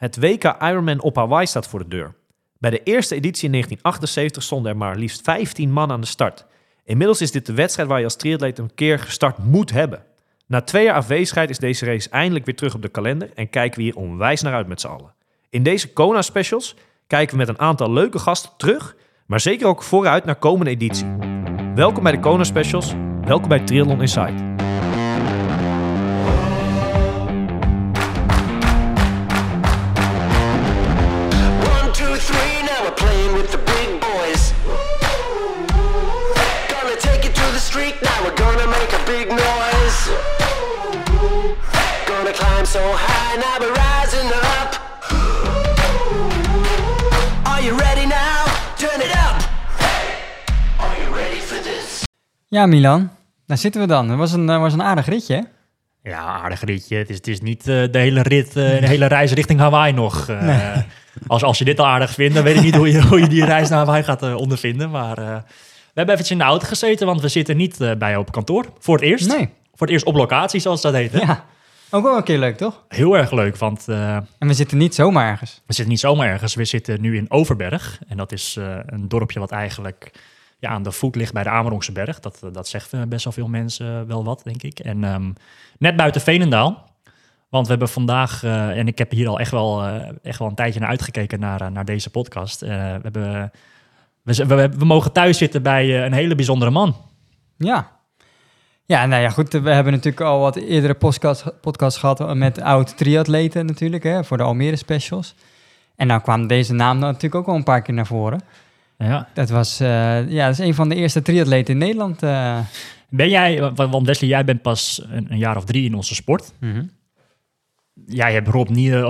Het WK Ironman op Hawaii staat voor de deur. Bij de eerste editie in 1978 stonden er maar liefst 15 man aan de start. Inmiddels is dit de wedstrijd waar je als triatleet een keer gestart moet hebben. Na twee jaar afwezigheid is deze race eindelijk weer terug op de kalender en kijken we hier onwijs naar uit met z'n allen. In deze Kona specials kijken we met een aantal leuke gasten terug, maar zeker ook vooruit naar komende editie. Welkom bij de Kona specials, welkom bij Triathlon Insight. Ja, Milan, daar zitten we dan. Het was een, eh, was een aardig ritje, hè? Ja, aardig ritje. Het is, het is niet eh, de hele rit, eh, de hele reis richting Hawaii nog. Als, als je dit al aardig vindt, dan weet ik niet hoe je, hoe je die reis naar Hawaii gaat ondervinden. Maar we hebben eventjes in de auto gezeten, want we zitten niet bij op kantoor. Voor het eerst. Nee. Voor het eerst op locatie, zoals dat heet. hè? Ja. Ook wel een keer leuk, toch? Heel erg leuk, want En we zitten niet zomaar ergens. we zitten niet zomaar ergens. We zitten nu in Overberg. En dat is een dorpje wat eigenlijk ja, aan de voet ligt bij de Amerongse berg. Dat, dat zegt eh, best wel veel mensen eh, wel wat, denk ik. En ehm, net buiten Veenendaal. Want we hebben vandaag, eh, en ik heb hier al echt wel, eh, echt wel een tijdje naar uitgekeken naar, eh, naar deze podcast. Eh, we, hebben, we, we, mogen thuis zitten bij eh, een hele bijzondere man. Ja. Ja, nou ja, goed. We hebben natuurlijk al wat eerdere podcast, podcasts gehad met oud-triatleten natuurlijk, hè, voor de Almere specials. En nou kwam deze naam natuurlijk ook al een paar keer naar voren. Ja. Dat was, eh, ja, dat is een van de eerste triatleten in Nederland. eh. Ben jij, wa- want Wesley, jij bent pas een, een jaar of drie in onze sport. Jij hebt Rob niet, eh,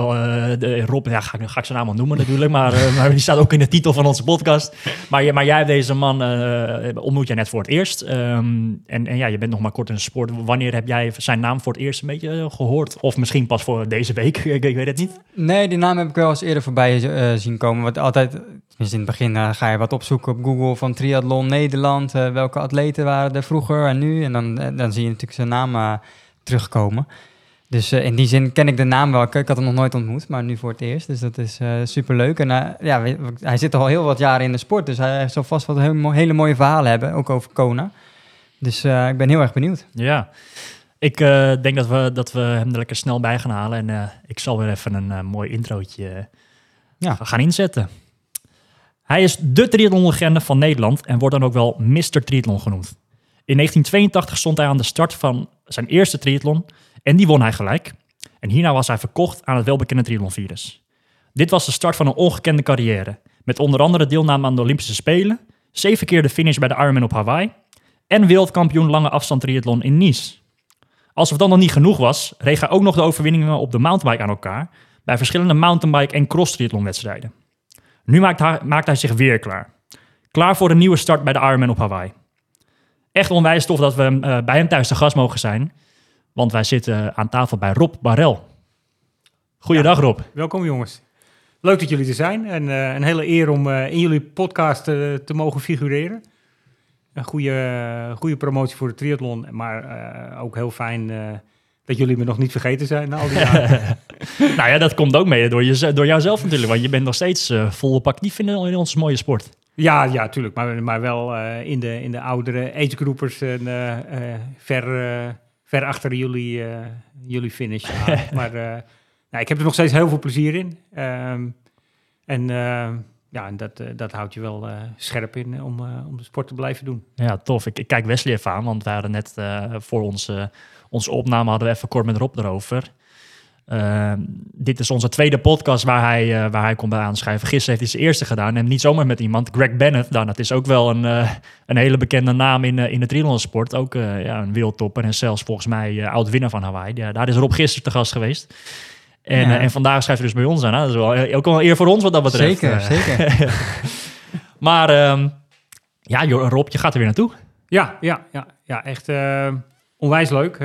de- Rob, ja, ga, ik- ga ik zijn naam al noemen natuurlijk, maar, eh, maar die staat ook in de titel van onze podcast. Maar, je- maar jij hebt deze man, eh ontmoet jij net voor het eerst. Ehm, en, en ja, je bent nog maar kort in de sport. Wanneer heb jij zijn naam voor het eerst een beetje eh, gehoord? Of misschien pas voor deze week, ik, ik weet het niet. Nee, die naam heb ik wel eens eerder voorbij zien komen. Want altijd, tenminste in het begin eh, ga je wat opzoeken op Google van Triathlon Nederland. eh, welke atleten waren er vroeger en nu? En dan, eh, dan zie je natuurlijk zijn naam terugkomen. Dus in die zin ken ik de naam wel. Ik, ik had hem nog nooit ontmoet, maar nu voor het eerst. Dus dat is super superleuk. En ja, hij zit al heel wat jaren in de sport. Dus hij zal vast wat heel, hele mooie verhalen hebben, ook over Kona. Dus ik ben heel erg benieuwd. Ja, ik denk dat we, dat we hem er lekker snel bij gaan halen. En ik zal weer even een mooi introotje Ja. gaan inzetten. Hij is de triathlonlegende van Nederland en wordt dan ook wel Mr. Triathlon genoemd. In 1982 stond hij aan de start van zijn eerste triathlon en die won hij gelijk. En hierna was hij verkocht aan het welbekende triathlonvirus. Dit was de start van een ongekende carrière, met onder andere deelname aan de Olympische Spelen, zeven keer de finish bij de Ironman op Hawaii en wereldkampioen lange afstand triathlon in Nice. Alsof dat nog niet genoeg was, reeg hij ook nog de overwinningen op de mountainbike aan elkaar bij verschillende mountainbike en cross triathlon wedstrijden. Nu maakt hij, maakt hij zich weer klaar. Klaar voor een nieuwe start bij de Ironman op Hawaii. Echt onwijs tof dat we eh, bij hem thuis te gast mogen zijn. Want wij zitten aan tafel bij Rob Barel. Goeiedag Rob. Welkom jongens. Leuk dat jullie er zijn en eh, een hele eer om eh, in jullie podcast eh, te mogen figureren. Een goede, goede promotie voor de triathlon, maar eh, ook heel fijn eh, dat jullie me nog niet vergeten zijn na al die jaren. nou ja, dat komt ook mee door, je, door jouzelf natuurlijk. Want je bent nog steeds eh, volop actief in, in onze mooie sport. ja, ja, tuurlijk, maar, maar wel eh, in, de, in de oudere agegroepers en eh, ver, ver achter jullie, jullie finish. maar nou, ik heb er nog steeds heel veel plezier in. Ehm, en ja, en dat, dat houdt je wel scherp in om, om de sport te blijven doen. Ja, tof. Ik, ik kijk Wesley even aan, want we hadden net voor onze, onze opname hadden we even kort met Rob erover. Eh, dit is onze tweede podcast waar hij, eh, waar hij komt bij aanschrijven. Gisteren heeft hij zijn eerste gedaan en niet zomaar met iemand. Greg Bennett, nou, dat is ook wel een, eh, een hele bekende naam in, eh, in de triathlonsport. Ook eh, ja, een wereldtopper en zelfs volgens mij eh, oud-winnaar van Hawaii. Ja, daar is Rob gisteren te gast geweest. En, Ja. en vandaag schrijft hij dus bij ons aan. hè. Dat is wel, ook wel een eer voor ons wat dat betreft. Zeker, zeker. maar ehm, ja, Rob, je gaat er weer naartoe. Ja, ja, ja, ja echt eh, onwijs leuk. Eh,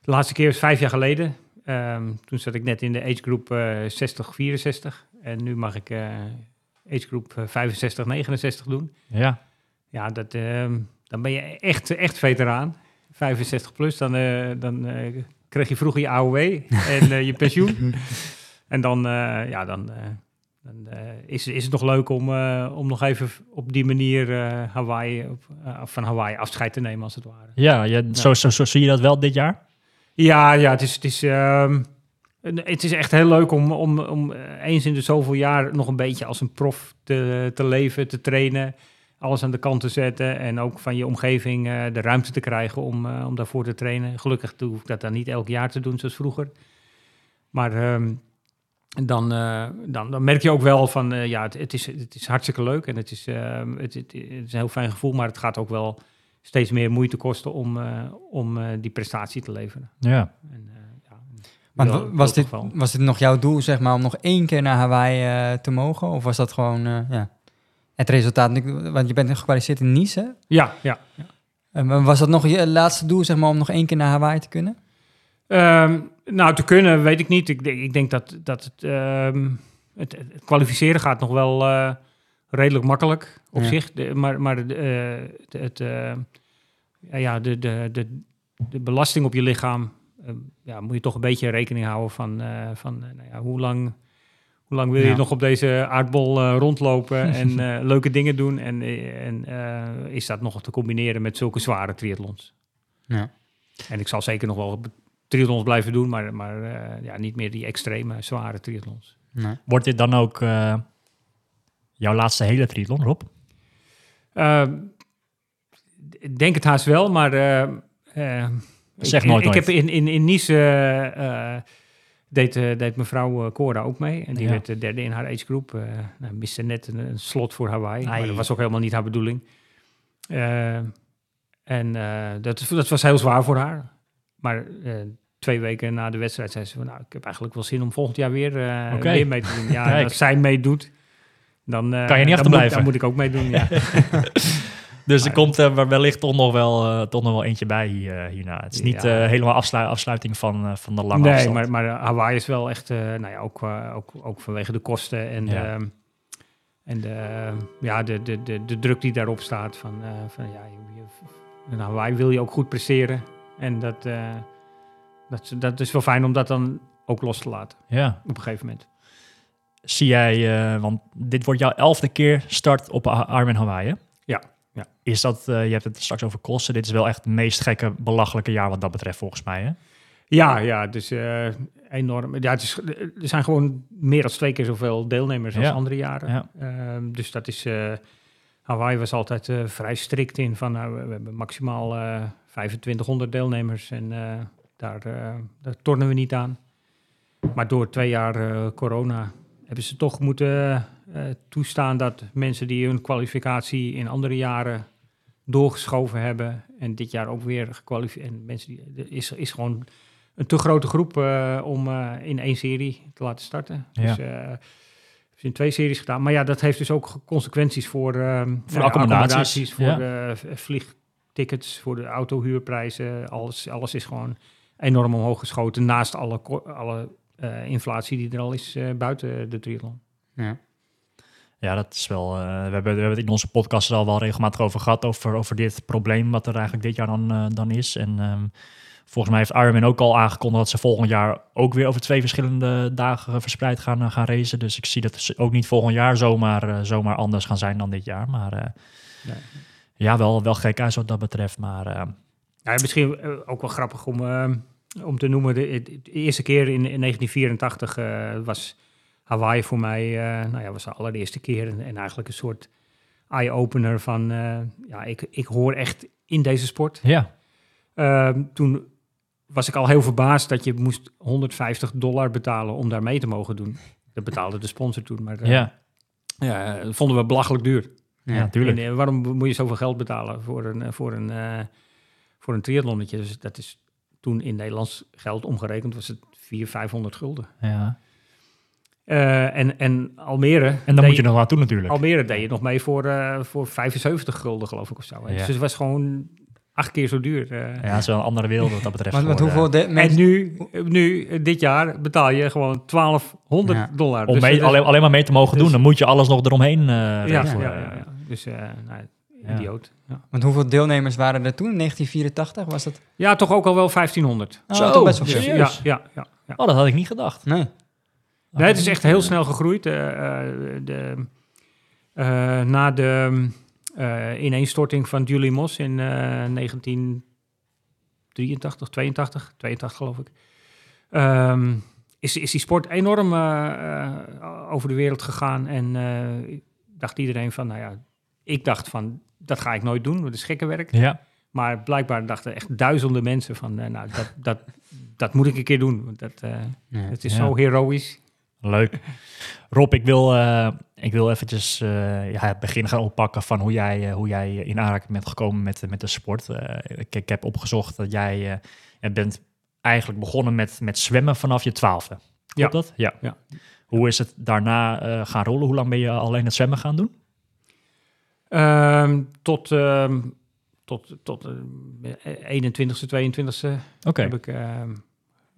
de laatste keer was vijf jaar geleden. Ehm, toen zat ik net in de agegroep eh 60-64. En nu mag ik eh agegroep eh, 65-69 doen. Ja. Ja, dat, ehm, dan ben je echt, echt veteraan. 65 plus, dan, eh, dan eh, kreeg je vroeger je AOW en eh, je pensioen. En dan, eh, ja, dan, eh, dan eh, is, is het nog leuk om, eh, om nog even op die manier eh, Hawaii, op, van Hawaii afscheid te nemen, als het ware. Ja, je, Zo, zo, zo zie je dat wel dit jaar? Ja, ja het, is, het, is, ehm, het is echt heel leuk om, om, om eens in de zoveel jaar nog een beetje als een prof te, te leven, te trainen. Alles aan de kant te zetten en ook van je omgeving de ruimte te krijgen om, om daarvoor te trainen. Gelukkig hoef ik dat dan niet elk jaar te doen zoals vroeger. Maar dan, eh, dan, dan merk je ook wel van, eh, ja, het, het, is, het is hartstikke leuk en het is, ehm, het, het, het is een heel fijn gevoel, maar het gaat ook wel steeds meer moeite kosten om, eh, om eh, die prestatie te leveren. Ja. En, eh, ja, Maar was, dit, was dit nog jouw doel, zeg maar, om nog één keer naar Hawaii eh, te mogen? Of was dat gewoon eh, ja, het resultaat? Want je bent gekwalificeerd in Nice. hè? Ja, ja. Eh, maar was dat nog je laatste doel, zeg maar, om nog één keer naar Hawaii te kunnen? Ehm, nou, te kunnen weet ik niet. Ik denk, ik denk dat, dat het, ehm, het, het kwalificeren gaat nog wel eh, redelijk makkelijk op Ja. zich. De- maar maar de, eh, het, eh, ja, de, de, de, de belasting op je lichaam... eh, ja, moet je toch een beetje rekening houden van, van nou ja, hoe lang... Hoe lang wil je Ja. nog op deze aardbol rondlopen en leuke dingen doen? En, en is dat nog te combineren met zulke zware triathlons? Ja. En ik zal zeker nog wel triathlons blijven doen, maar, maar eh, ja, niet meer die extreme, zware triathlons. Nee. Wordt dit dan ook eh, jouw laatste hele triathlon, Rob? Ehm, ik denk het haast wel, maar... eh, eh, Zeg ik, nooit Ik nooit. heb in, in, in Nice... eh, eh, deed, eh, deed mevrouw eh, Cora ook mee. En die Ja. werd de derde in haar agegroep. eh nou, miste net een, een slot voor Hawaii. Maar dat was ook helemaal niet haar bedoeling. Eh, en eh, dat, dat was heel zwaar voor haar. Maar eh, twee weken na de wedstrijd zei ze van... Nou, ik heb eigenlijk wel zin om volgend jaar weer, weer mee te doen. Ja, als zij meedoet... Dan, eh, Kan je niet dan moet, achterblijven. dan moet ik ook meedoen, ja. Dus er komt er wellicht toch nog wel, toch nog wel eentje bij hier, hierna. Het is niet Ja. helemaal afslu- afsluiting van, van de lange nee, afstand. maar, maar Hawaii is wel echt, nou ja, ook, ook, ook vanwege de kosten en, Ja. de, en de, ja, de, de, de, de druk die daarop staat. Van, van, ja, je, je- in Hawaii wil je ook goed presteren. En dat, dat, is- dat is wel fijn om dat dan ook los te laten Ja. op een gegeven moment. Zie jij, eh, want dit wordt jouw elfde keer start op Ironman Hawaii, hè? Ja, ja. Is dat, eh, je hebt het straks over kosten, dit is wel echt het meest gekke, belachelijke jaar wat dat betreft volgens mij, hè? Ja, ja, dus enorm. Ja, het is, er zijn gewoon meer dan twee keer zoveel deelnemers als andere jaren. Ja. Ehm, dus dat is. Hawaii was altijd vrij strikt in van nou, we, hebben maximaal eh 2500 deelnemers en daar, eh, daar tornen we niet aan. Maar door twee jaar eh, corona hebben ze toch moeten eh, toestaan dat mensen die hun kwalificatie in andere jaren doorgeschoven hebben en dit jaar ook weer gekwalificeerd. En mensen die is, is gewoon een te grote groep om in één serie te laten starten. Ja. Dus ze in twee series gedaan. Maar ja, dat heeft dus ook consequenties voor, Voor accommodaties, voor ja. de vliegtickets, voor de autohuurprijzen. Alles, alles is gewoon enorm omhoog geschoten. Naast alle, alle eh, inflatie die er al is eh, buiten de triathlon. Ja. Ja, dat is wel. eh, we, hebben, we hebben het in onze podcast er al wel regelmatig over gehad. Over, over dit probleem wat er eigenlijk dit jaar dan, dan is. En ehm, volgens mij heeft Ironman ook al aangekondigd dat ze volgend jaar ook weer over twee verschillende dagen verspreid gaan, gaan racen. Dus ik zie dat ze ook niet volgend jaar zomaar, zomaar anders gaan zijn dan dit jaar. Maar eh, Nee. ja, wel, wel gek uit wat dat betreft. Maar eh, Ja, misschien ook wel grappig om, eh, om te noemen. De, de eerste keer in, in 1984 eh, was Hawaii voor mij, eh, nou ja, was de allereerste keer. En, en eigenlijk een soort eye-opener van, eh, ja, ik, ik hoor echt in deze sport. ja, Ehm, toen was ik al heel verbaasd dat je moest 150 dollar betalen om daar mee te mogen doen. Dat betaalde de sponsor toen, maar ja, ja, dat vonden we belachelijk duur. ja, Ja. tuurlijk. En, waarom moet je zoveel geld betalen voor een, voor een, eh, voor een triathlonnetje? Dus dat is toen in Nederlands geld omgerekend, was het 400, 500 gulden. ja. Eh, en, en Almere... En dan moet je nog naartoe natuurlijk. Almere deed je nog mee voor, eh, voor 75 gulden, geloof ik, of zo. Ja. Dus het was gewoon acht keer zo duur. eh. Ja, het is wel een andere wereld wat dat betreft. Geworden. hoeveel de, En nu, nu, dit jaar, betaal je gewoon 1200 Ja. dollar. Om Dus mee, alleen, alleen maar mee te mogen dus- doen, dan moet je alles nog eromheen eh ja, ja, ja, ja. Dus, eh nou, Ja. Idioot. Ja. Want hoeveel deelnemers waren er toen? 1984 was dat? ja, toch ook al wel 1500. Oh, Zo, toch best wel veel. Ja, ja, ja, ja. Oh, dat had ik niet gedacht. Nee. Nee, het is echt heel snel gegroeid. Eh, eh, de, eh, na de eh, ineenstorting van Julie Moss in eh 1983, 82, 82 geloof ik, ehm, is, is die sport enorm over de wereld gegaan. En eh, dacht iedereen van, nou ja, ik dacht van, dat ga ik nooit doen, dat is gekkenwerk. Ja, Maar blijkbaar dachten echt duizenden mensen van, eh, nou, dat, dat, dat moet ik een keer doen. want Dat, eh, Ja. het is Ja. zo heroïs. leuk. Rob, ik wil, eh, ik wil eventjes eh, ja, het begin gaan oppakken van hoe jij, eh, hoe jij in aanraking bent gekomen met, met de sport. Eh, ik, ik heb opgezocht dat jij eh, je bent eigenlijk begonnen met, met zwemmen vanaf je twaalfde. Klopt Ja. dat? Ja. Ja. Hoe is het daarna eh, gaan rollen? Hoe lang ben je alleen het zwemmen gaan doen? Ehm, tot ehm, tot, tot eh, 21ste, 22ste Oké. heb ik ehm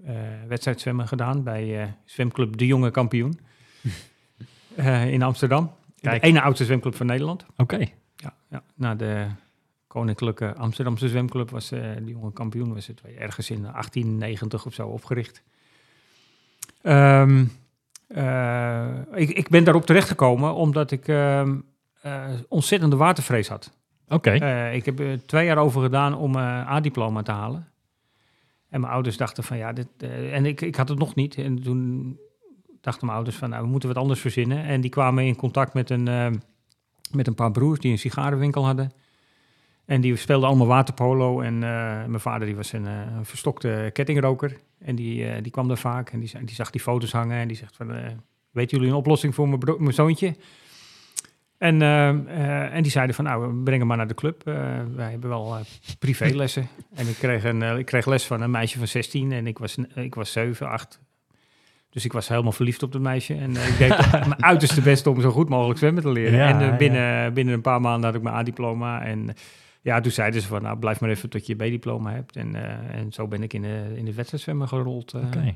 eh, wedstrijdzwemmen gedaan bij eh, zwemclub De Jonge Kampioen Eh, in Amsterdam. Kijk. De ene oudste zwemclub van Nederland. Oké. Ja, ja. Na de Koninklijke Amsterdamse Zwemclub was eh De Jonge Kampioen was het ergens in 1890 of zo opgericht. Eh, ik, ik ben daarop terechtgekomen omdat ik eh, ontzettende watervrees had. Oké. Eh, ik heb er twee jaar over gedaan om mijn A-diploma te halen. En mijn ouders dachten van ja, dit, eh, en ik, ik had het nog niet. En toen dachten mijn ouders van nou, we moeten wat anders verzinnen. En die kwamen in contact met een, eh, met een paar broers die een sigarenwinkel hadden. En die speelden allemaal waterpolo. En eh, mijn vader die was een, eh, verstokte kettingroker. En die, eh, die kwam daar vaak en die, die zag die foto's hangen. En die zegt van, eh weten jullie een oplossing voor mijn zoontje? En, eh, eh, en die zeiden van, nou, breng hem maar naar de club. Eh, wij hebben wel privélessen. en ik kreeg, een, ik kreeg les van een meisje van 16 en ik was, ik was 7, 8. Dus ik was helemaal verliefd op dat meisje. En ik deed mijn uiterste best om zo goed mogelijk zwemmen te leren. Ja, en ja. binnen, binnen een paar maanden had ik mijn A-diploma. En ja, toen zeiden ze van, nou, blijf maar even tot je B-diploma hebt. En, en zo ben ik in de, in de wedstrijdzwemmen gerold. Oké.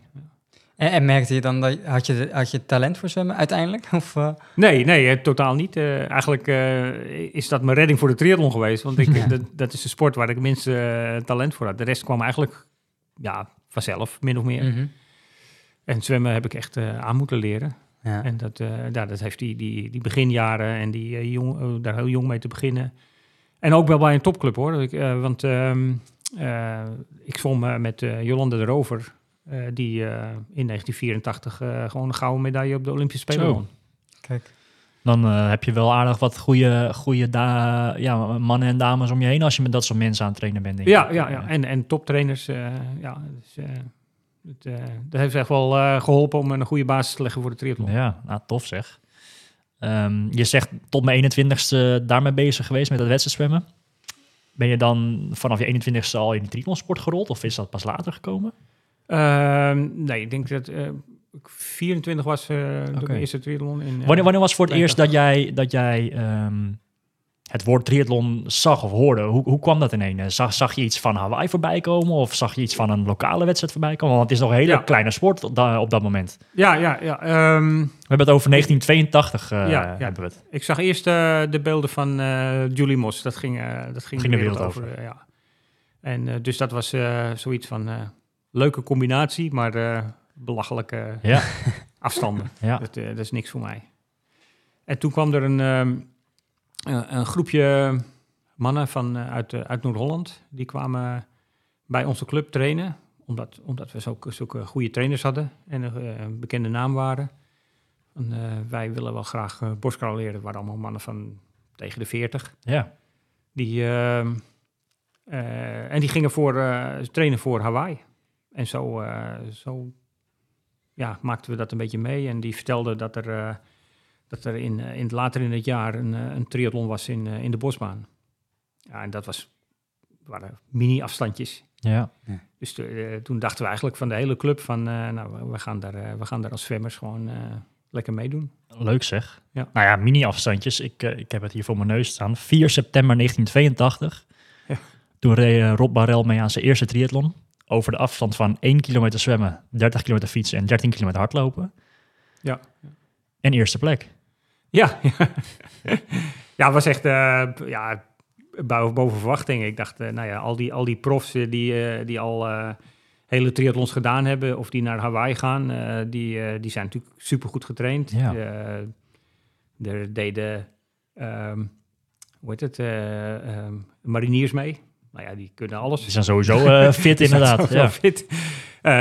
En, en merkte je dan, dat, had, je, had je talent voor zwemmen uiteindelijk? Of, eh, Nee, nee, eh, totaal niet. Eh, eigenlijk is dat mijn redding voor de triathlon geweest. Want ik, dat, dat is de sport waar ik het minste talent voor had. De rest kwam eigenlijk ja, vanzelf, min of meer. mhm. En zwemmen heb ik echt aan moeten leren. ja. En dat, ja, dat heeft die, die, die beginjaren en die, jong, daar heel jong mee te beginnen. En ook wel bij een topclub hoor. Ik, want ehm, eh, ik zwom met Jolande de Rover. Eh, die eh, in 1984 eh, gewoon een gouden medaille op de Olympische Spelen won. Kijk. Dan eh, heb je wel aardig wat goede, goede da- ja, mannen en dames om je heen als je met dat soort mensen aan het trainen bent. Denk Ja, ik. ja, ja. En, en toptrainers. eh, ja, dus, eh, het, eh, dat heeft echt wel eh, geholpen om een goede basis te leggen voor de triathlon. Ja, nou, tof zeg. Ehm, je zegt tot mijn 21ste daarmee bezig geweest met het wedstrijdzwemmen. Ben je dan vanaf je 21ste al in de triathlonsport gerold of is dat pas later gekomen? Ehm, nee, ik denk dat eh, ik 24 was eh toen Oké. mijn eerste triathlon. In, eh, Wanneer, wanneer was voor het eerst dat jij, dat jij ehm, het woord triathlon zag of hoorde? Hoe, hoe kwam dat ineens? Zag, zag je iets van Hawaii voorbij komen of zag je iets van een lokale wedstrijd voorbij komen? Want het is nog een hele Ja. kleine sport op, da- op dat moment. Ja, ja, ja. ehm, We hebben het over 1982 eh, Ja, ja. hebben we het. ik zag eerst de beelden van Julie Moss. Dat ging, dat ging, Ging de wereld over. ja. En dus dat was zoiets van leuke combinatie, maar eh, belachelijke Ja, afstanden. ja. Dat, eh, dat is niks voor mij. En toen kwam er een, ehm, een, een groepje mannen van, eh, uit, eh, uit Noord-Holland. Die kwamen bij onze club trainen. Omdat, omdat we zulke, zulke goede trainers hadden en een eh, bekende naam waren. En, eh, wij willen wel graag uh, leren. Het waren allemaal mannen van tegen de 40. ja. Die, ehm, eh, en die gingen voor, eh, trainen voor Hawaii. En zo, eh, zo ja, maakten we dat een beetje mee. En die vertelden dat er, eh, dat er in, eh, in het, later in het jaar een, een triathlon was in, eh, in de bosbaan. Ja, en dat was, waren mini-afstandjes. ja. Dus to- toen dachten we eigenlijk van de hele club van... eh, nou, we- gaan, daar, we gaan daar als zwemmers gewoon eh, lekker meedoen. Leuk zeg. Ja. Nou ja, mini-afstandjes. Ik, ik heb het hier voor mijn neus staan. 4 september 1982. Ja. Toen reed Rob Barel mee aan zijn eerste triathlon. Over de afstand van 1 kilometer zwemmen, 30 kilometer fietsen en 13 kilometer hardlopen. Ja. En eerste plek. Ja, ja. was echt b- ja, boven, boven verwachting. Ik dacht, eh, nou ja, al die, al die profs eh, die, eh, die al hele triathlons gedaan hebben of die naar Hawaii gaan, die, die zijn natuurlijk supergoed getraind. Ja. Er deden, ehm, hoe heet het, eh, ehm, mariniers mee. Nou ja, die kunnen alles. Die zijn sowieso eh, fit inderdaad. Ja. fit. Eh,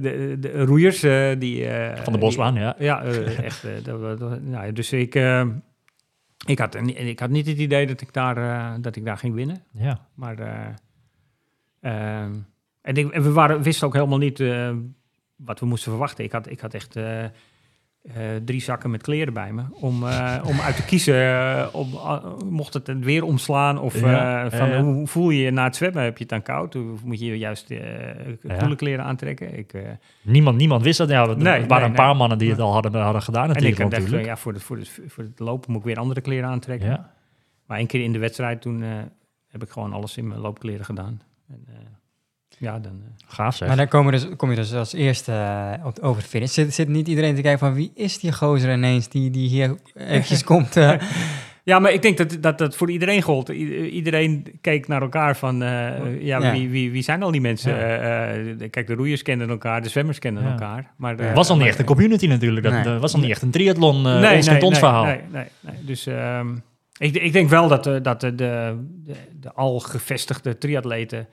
de, de roeiers, eh, die... Van de bosbaan, ja. die- ja, echt. dat, wa- dat- nou, dus ik, ik, had, ik had niet het idee dat ik daar, dat ik daar ging winnen. Ja. Maar eh, ehm, en, ik, en we waren, wisten ook helemaal niet wat we moesten verwachten. Ik had, ik had echt eh, drie zakken met kleren bij me om, eh, om uit te kiezen. eh, om, ah, mocht het weer omslaan of Ja, van, ja, ja. hoe voel je je na het zwemmen? Heb je het dan koud? Of moet je juist koele kleren aantrekken? Ik, Niemand, niemand wist dat. Ja, er Nee, waren nee, een paar mannen die het al hadden, hadden gedaan en ik natuurlijk. dacht, natuurlijk. ja, voor, het, voor, het, voor het lopen moet ik weer andere kleren aantrekken. Ja. Maar één keer in de wedstrijd, toen heb ik gewoon alles in mijn loopkleren gedaan. En, ja, dan... eh, Gaaf zeg. Maar dan kom je dus, kom je dus als eerste eh, op- over de finish. Zit, zit niet iedereen te kijken van wie is die gozer ineens die, die hier eventjes komt? eh, Ja, maar ik denk dat dat, dat voor iedereen gold. I- iedereen keek naar elkaar van, eh, ja, Ja. Wie, wie, wie zijn al die mensen? Ja. Eh, eh, kijk, de roeiers kenden elkaar, de zwemmers kenden Ja. elkaar. Maar Het was al niet echt een community natuurlijk. Dat Nee. was al niet echt een triathlon. nee, ons nee, kent ons nee, verhaal. Nee, nee, nee. Dus ehm, ik, ik denk wel dat, de, dat de, de, de, de al gevestigde triatleten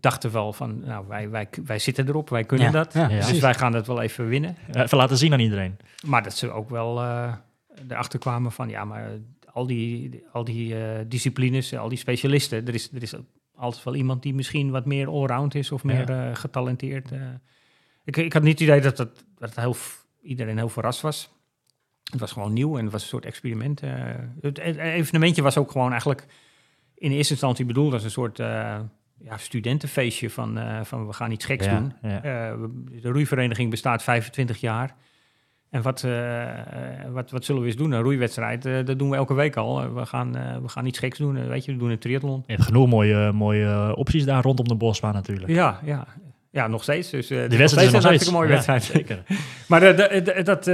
dachten wel van, nou, wij, wij, wij zitten erop, wij kunnen Ja, dat. ja, dus precies. wij gaan dat wel even winnen. Eh, Even laten zien aan iedereen. Maar dat ze ook wel eh, erachter kwamen van, ja, maar al die, al die eh, disciplines, al die specialisten, er is, er is altijd wel iemand die misschien wat meer allround is of meer eh, getalenteerd. eh. ik, ik had niet het idee dat, dat, dat heel, iedereen heel verrast was. Het was gewoon nieuw en het was een soort experiment. eh. het evenementje was ook gewoon eigenlijk in eerste instantie bedoeld als een soort eh, ja, studentenfeestje van, eh, van we gaan iets geks Ja, doen. ja. Eh, de roeivereniging bestaat 25 jaar. En wat, eh, wat, wat zullen we eens doen? Een roeiwedstrijd, dat doen we elke week al. We, gaan, we gaan iets geks doen. weet je, we doen een triathlon. Je hebt genoeg mooie, mooie opties daar rondom de bosbaan natuurlijk. Ja, ja. ja, nog steeds. Dus, De is nog wedstrijd is steeds nog een hartstikke mooie Ja, wedstrijd. Zeker. Maar dat,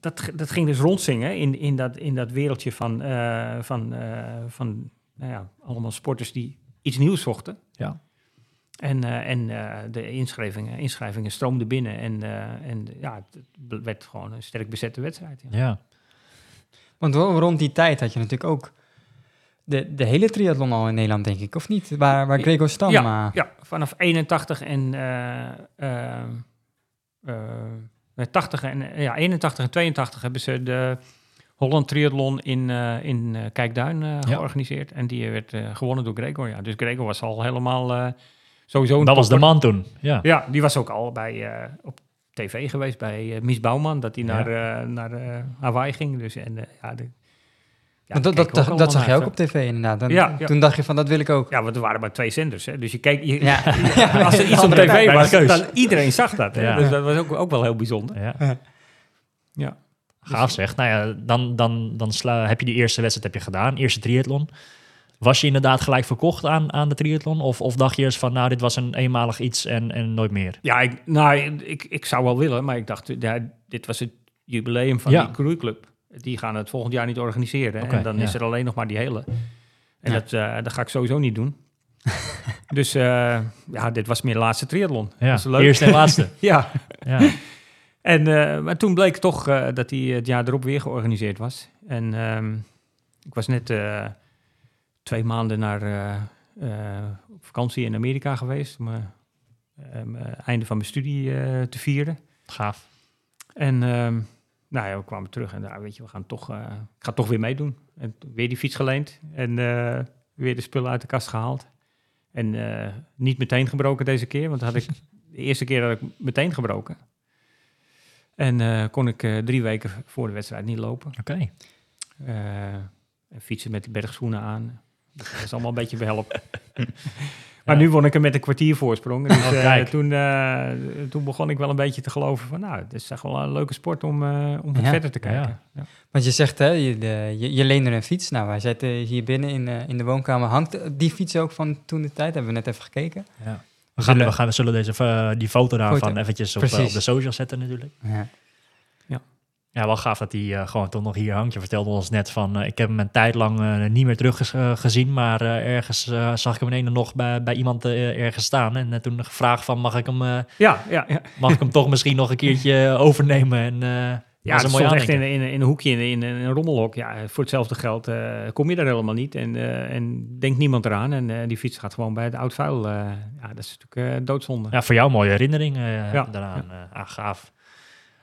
dat, dat ging dus rondzingen in, in, dat, in dat wereldje van, van, van nou ja, allemaal sporters die iets nieuws zochten. Ja. En, eh, en eh, de inschrijvingen, inschrijvingen stroomden binnen. En, eh, en ja, het werd gewoon een sterk bezette wedstrijd. Ja. Ja. Want ro- rond die tijd had je natuurlijk ook de, de hele triathlon al in Nederland, denk ik. Of niet? Waar, waar Gregor Stam... Ja, ja, vanaf 81 en eh, eh, eh, nee, 80 en ja, 81 en 82 hebben ze de Holland Triathlon in, eh, in eh, Kijkduin eh, Ja. georganiseerd. En die werd gewonnen door Gregor. Ja. Dus Gregor was al helemaal sowieso een Dat was de man toen. Ja. Ja, die was ook al bij, op tv geweest bij Mies Bouwman. Dat hij Ja. naar, naar Hawaii ging. Dus, en, ja, de, ja, dat, dat, dat, zag je ook op tv inderdaad. Ja, ja. Toen dacht je van, dat wil ik ook. Ja, want er waren maar twee zenders. Hè? Dus je keek, je, Ja. als er iets op tv was, dan iedereen zag dat. Hè? Ja. Dus dat was ook, ook wel heel bijzonder. Ja. Gaaf zeg. Nou ja, dan, dan, dan sla, heb je die eerste wedstrijd heb je gedaan. Eerste triathlon. Was je inderdaad gelijk verkocht aan, aan de triathlon? Of, of dacht je eens van, nou, dit was een eenmalig iets en, en nooit meer? Ja, ik, nou, ik, ik zou wel willen, maar ik dacht, ja, dit was het jubileum van Ja. die cruisclub. Die gaan het volgend jaar niet organiseren. En dan ja. is er alleen nog maar die hele. En Ja. dat, eh, dat ga ik sowieso niet doen. dus eh, ja, dit was meer de laatste triathlon. Ja, Dat is leuk. eerste en laatste. Ja, ja. En, eh, maar toen bleek toch eh, dat hij het jaar erop weer georganiseerd was. En ehm, ik was net eh, twee maanden naar, op vakantie in Amerika geweest. Om mijn einde van mijn studie te vieren. Gaaf. En ehm, nou ja, we kwamen terug en daar, weet je, we gaan toch, ik ga toch weer meedoen. En weer die fiets geleend en weer de spullen uit de kast gehaald. En niet meteen gebroken deze keer, want had ik, de eerste keer had ik meteen gebroken. En eh, kon ik eh, drie weken voor de wedstrijd niet lopen. Oké. Eh, en fietsen met de bergschoenen aan. Dat is allemaal een beetje behelp. maar Ja. nu won ik hem met een kwartier voorsprong. Dus Oh, eh, toen, eh, toen begon ik wel een beetje te geloven van... nou, het is echt wel een leuke sport om, eh, om Ja. verder te kijken. Ja. Want je zegt, hè, je, de, je, je leende een fiets. Nou, wij zitten hier binnen in, eh, in de woonkamer. Hangt die fiets ook van toen de tijd? Hebben we net even gekeken. Ja. We, gaan, we, gaan, we zullen deze, eh, die foto daarvan Foto. eventjes op, eh, op de social zetten natuurlijk. Ja. Ja, Ja, wel gaaf dat hij eh, gewoon toch nog hier hangt. Je vertelde ons net van, ik heb hem een tijd lang niet meer teruggezien, maar ergens zag ik hem ineens nog bij, bij iemand ergens staan. En toen gevraagd van, mag ik hem, Ja, ja, ja. mag ik hem toch misschien nog een keertje overnemen? En Ja, mooi stond echt in, in, in een hoekje in, in, een rommelhok. Ja, voor hetzelfde geld eh, kom je daar helemaal niet. En, eh, en denkt niemand eraan. En eh, die fiets gaat gewoon bij het oud vuil. ja, dat is natuurlijk doodzonde. Ja, voor jou een mooie herinnering Ja, daaraan. eh, ah, gaaf.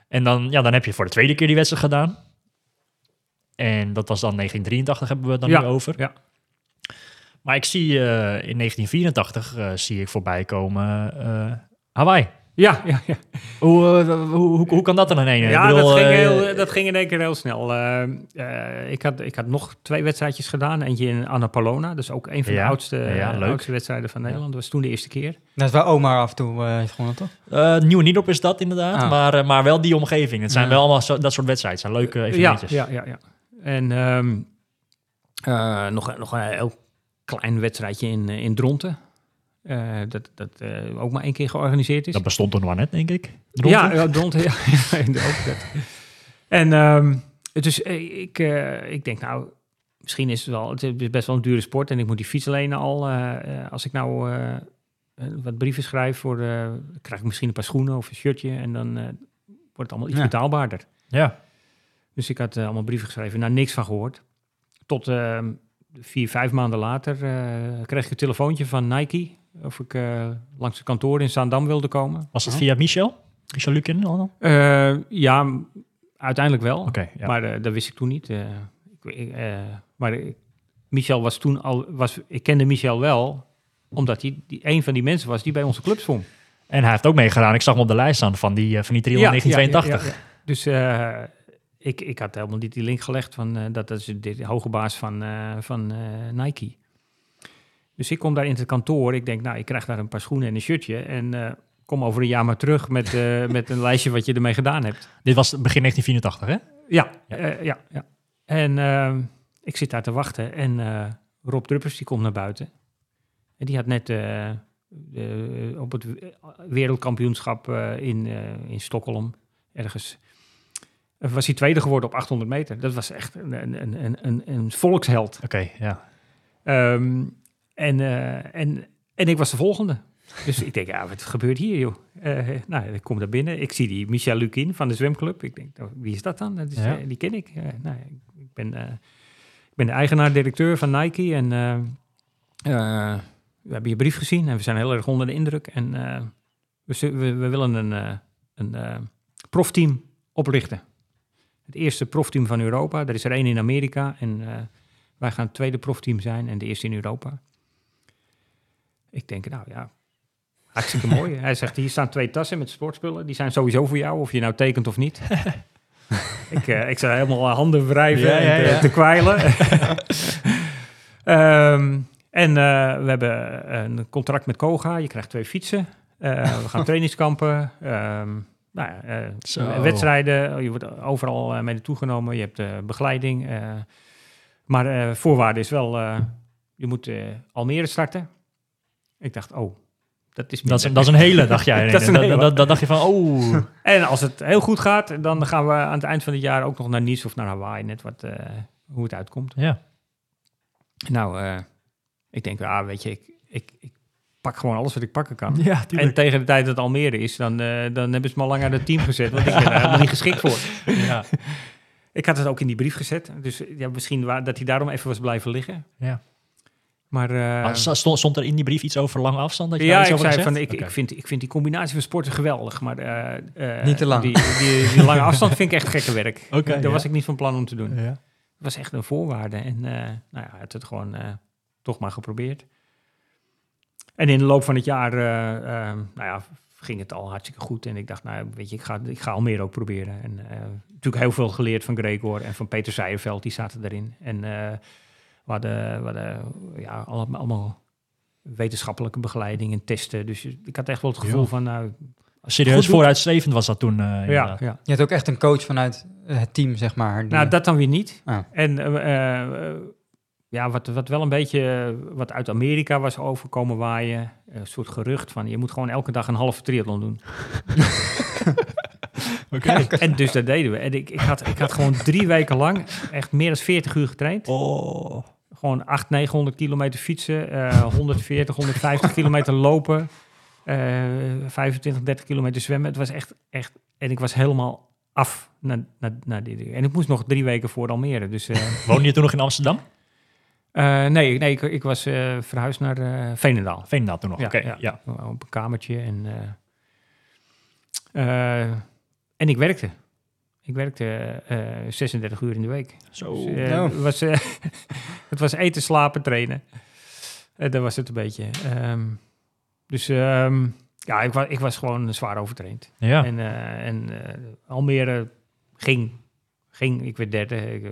En dan, ja, dan heb je voor de tweede keer die wedstrijd gedaan. En dat was dan 1983 hebben we het dan Ja, nu over. ja. Maar ik zie in 1984 eh, zie ik voorbij komen Hawaii. Ja, ja, ja. Hoe, eh, hoe, hoe, hoe kan dat dan in één? ja Ik bedoel, dat, ging eh, heel, dat ging in één keer heel snel. Eh, eh, ik, had, ik had nog twee wedstrijdjes gedaan. Eentje in Annapolona. Dat is ook een van Ja, de oudste, ja, oudste wedstrijden van Nederland. Dat was toen de eerste keer. Dat is waar Omar af en toe eh, heeft gewonnen, toch? eh, Nieuwe Niedorp is dat inderdaad, Ah. maar, maar wel die omgeving. Het zijn Ja. wel allemaal zo, dat soort wedstrijden. Het zijn leuke Ja, evenementjes. ja, ja, ja. En ehm, eh, nog, een- nog een heel klein wedstrijdje in, in Dronten. Eh, dat dat eh, ook maar één keer georganiseerd is. Dat bestond toen nog maar net, denk ik. Ja, ja, Dronten, ja. ja, ook dat. En ehm, dus eh, ik, eh, ik denk, nou, misschien is het wel, het is best wel een dure sport en ik moet die fiets alleen al, als ik nou wat brieven schrijf voor, krijg ik misschien een paar schoenen of een shirtje en dan eh, wordt het allemaal iets Ja. betaalbaarder. Ja. Dus ik had allemaal brieven geschreven, nou niks van gehoord. Tot ehm, vier, vijf maanden later eh, kreeg ik een telefoontje van Nike of ik eh, langs het kantoor in Zaandam wilde komen. Was dat via Michel? Michel Lukin? al? Oké, Eh, ja, uiteindelijk wel. ja. Maar eh, dat wist ik toen niet. ik, maar Michel was toen al... Was, ik kende Michel wel, omdat hij die, een van die mensen was die bij onze club zwom. En hij heeft ook meegedaan. Ik zag hem op de lijst staan van die, van die triathlon 1982. ja, ja, ja. Dus ik, ik had helemaal niet die link gelegd van... dat dat is de, hoge baas van, van Nike. Dus ik kom daar in het kantoor. Ik denk, nou, ik krijg daar een paar schoenen en een shirtje. En eh, kom over een jaar maar terug met, eh, met een lijstje wat je ermee gedaan hebt. Dit was begin 1984, hè? Ja, Ja. ja. ja, ja. En ik zit daar te wachten en eh, Rob Druppers die komt naar buiten. En die had net eh, op het we- wereldkampioenschap eh, in, eh, in Stockholm ergens... eh, was hij tweede geworden op 800 meter. Dat was echt een, een, een, een, een volksheld. Oké, ja. Ehm, en, eh, en, en ik was de volgende. Dus ik denk, ja, wat gebeurt hier, joh? Eh, nou, ik kom daar binnen. Ik zie die Michel Lukin van de zwemclub. Ik denk, nou, wie is dat dan? Dat is, Ja. eh, die ken ik. Nou, ik, ben, ik ben de eigenaar-directeur van Nike. En we hebben je brief gezien en we zijn heel erg onder de indruk. En we, we, we willen een, een profteam oprichten. Het eerste profteam van Europa. Er is er één in Amerika en... wij gaan het tweede profteam zijn en de eerste in Europa. Ik denk, nou ja, hartstikke mooi. Hij zegt, hier staan twee tassen met sportspullen. Die zijn sowieso voor jou, of je nou tekent of niet. ik, eh ik zou helemaal handen wrijven Ja, en te, ja. te kwijlen. Ehm, en eh, we hebben een contract met Koga. Je krijgt twee fietsen. Eh, we gaan trainingskampen. Ehm, nou ja, eh, wedstrijden. Je wordt overal eh, mee naartoe genomen. Je hebt eh, begeleiding. eh, maar eh, voorwaarde is wel, eh, je moet eh, Almere starten. Ik dacht, oh, dat is Dat is, dat is een hele, dacht jij. Dat dacht je van, oh. En als het heel goed gaat, dan gaan we aan het eind van het jaar ook nog naar Nice of naar Hawaii. Net wat, eh, hoe het uitkomt. Ja, Nou, eh, ik denk, ah, weet je, ik, ik, ik pak gewoon alles wat ik pakken kan. ja En tegen de tijd dat het Almere is, dan, eh, dan hebben ze me al lang aan het team gezet. Want ik ben er helemaal niet geschikt voor. ja, Ik had het ook in die brief gezet. Dus ja, misschien dat hij daarom even was blijven liggen. ja. Maar eh, stond, stond er in die brief iets over lange afstand? Dat je ja, iets ik zei van, ik, ik, vind, ik vind die combinatie van sporten geweldig. Maar eh, eh, Niet te lang. Die, die, die lange afstand vind ik echt gekke werk. Oké, Daar ja. was ik niet van plan om te doen. Ja. Het was echt een voorwaarde. En eh, nou ja, hij had het gewoon eh, toch maar geprobeerd. En in de loop van het jaar nou ja, ging het al hartstikke goed. En ik dacht, nou weet je, ik ga, ik ga al meer ook proberen. En eh, natuurlijk heel veel geleerd van Gregor en van Peter Seijerveld, die zaten erin. En eh we hadden, we hadden ja, allemaal, allemaal wetenschappelijke begeleiding en testen. Dus ik had echt wel het gevoel Ja. van, nou, Serieus vooruitstrevend was dat toen. eh, ja, ja. Je had ook echt een coach vanuit het team, zeg maar. die- Nou, dat dan weer niet. Ah. En eh, eh, ja, wat, wat wel een beetje wat uit Amerika was overkomen waaien, een soort gerucht van je moet gewoon elke dag een halve triathlon doen. En dus dat deden we. En ik, ik, had, ik had gewoon drie weken lang echt meer dan 40 uur getraind. Oh. Gewoon 800, 900 kilometer fietsen, eh 140, 150 kilometer lopen, eh 25, 30 kilometer zwemmen. Het was echt, echt... En ik was helemaal af na, na, na dit. En ik moest nog drie weken voor Almere. Dus eh, Woonde je toen nog in Amsterdam? eh, nee, nee ik, ik was eh, verhuisd naar eh Veenendaal. Veenendaal toen nog. Ja, Oké, ja. ja. Op een kamertje. En, eh, eh, en ik werkte. Ik werkte eh 36 uur in de week. Zo. Dus, eh, nou. het, was, eh, het was eten, slapen, trainen. En dat was het een beetje. Ehm, dus ehm, ja, ik, was ik was gewoon zwaar overtraind. Ja. En, eh, en eh, Almere ging, ging. Ik werd derde. Ik, eh,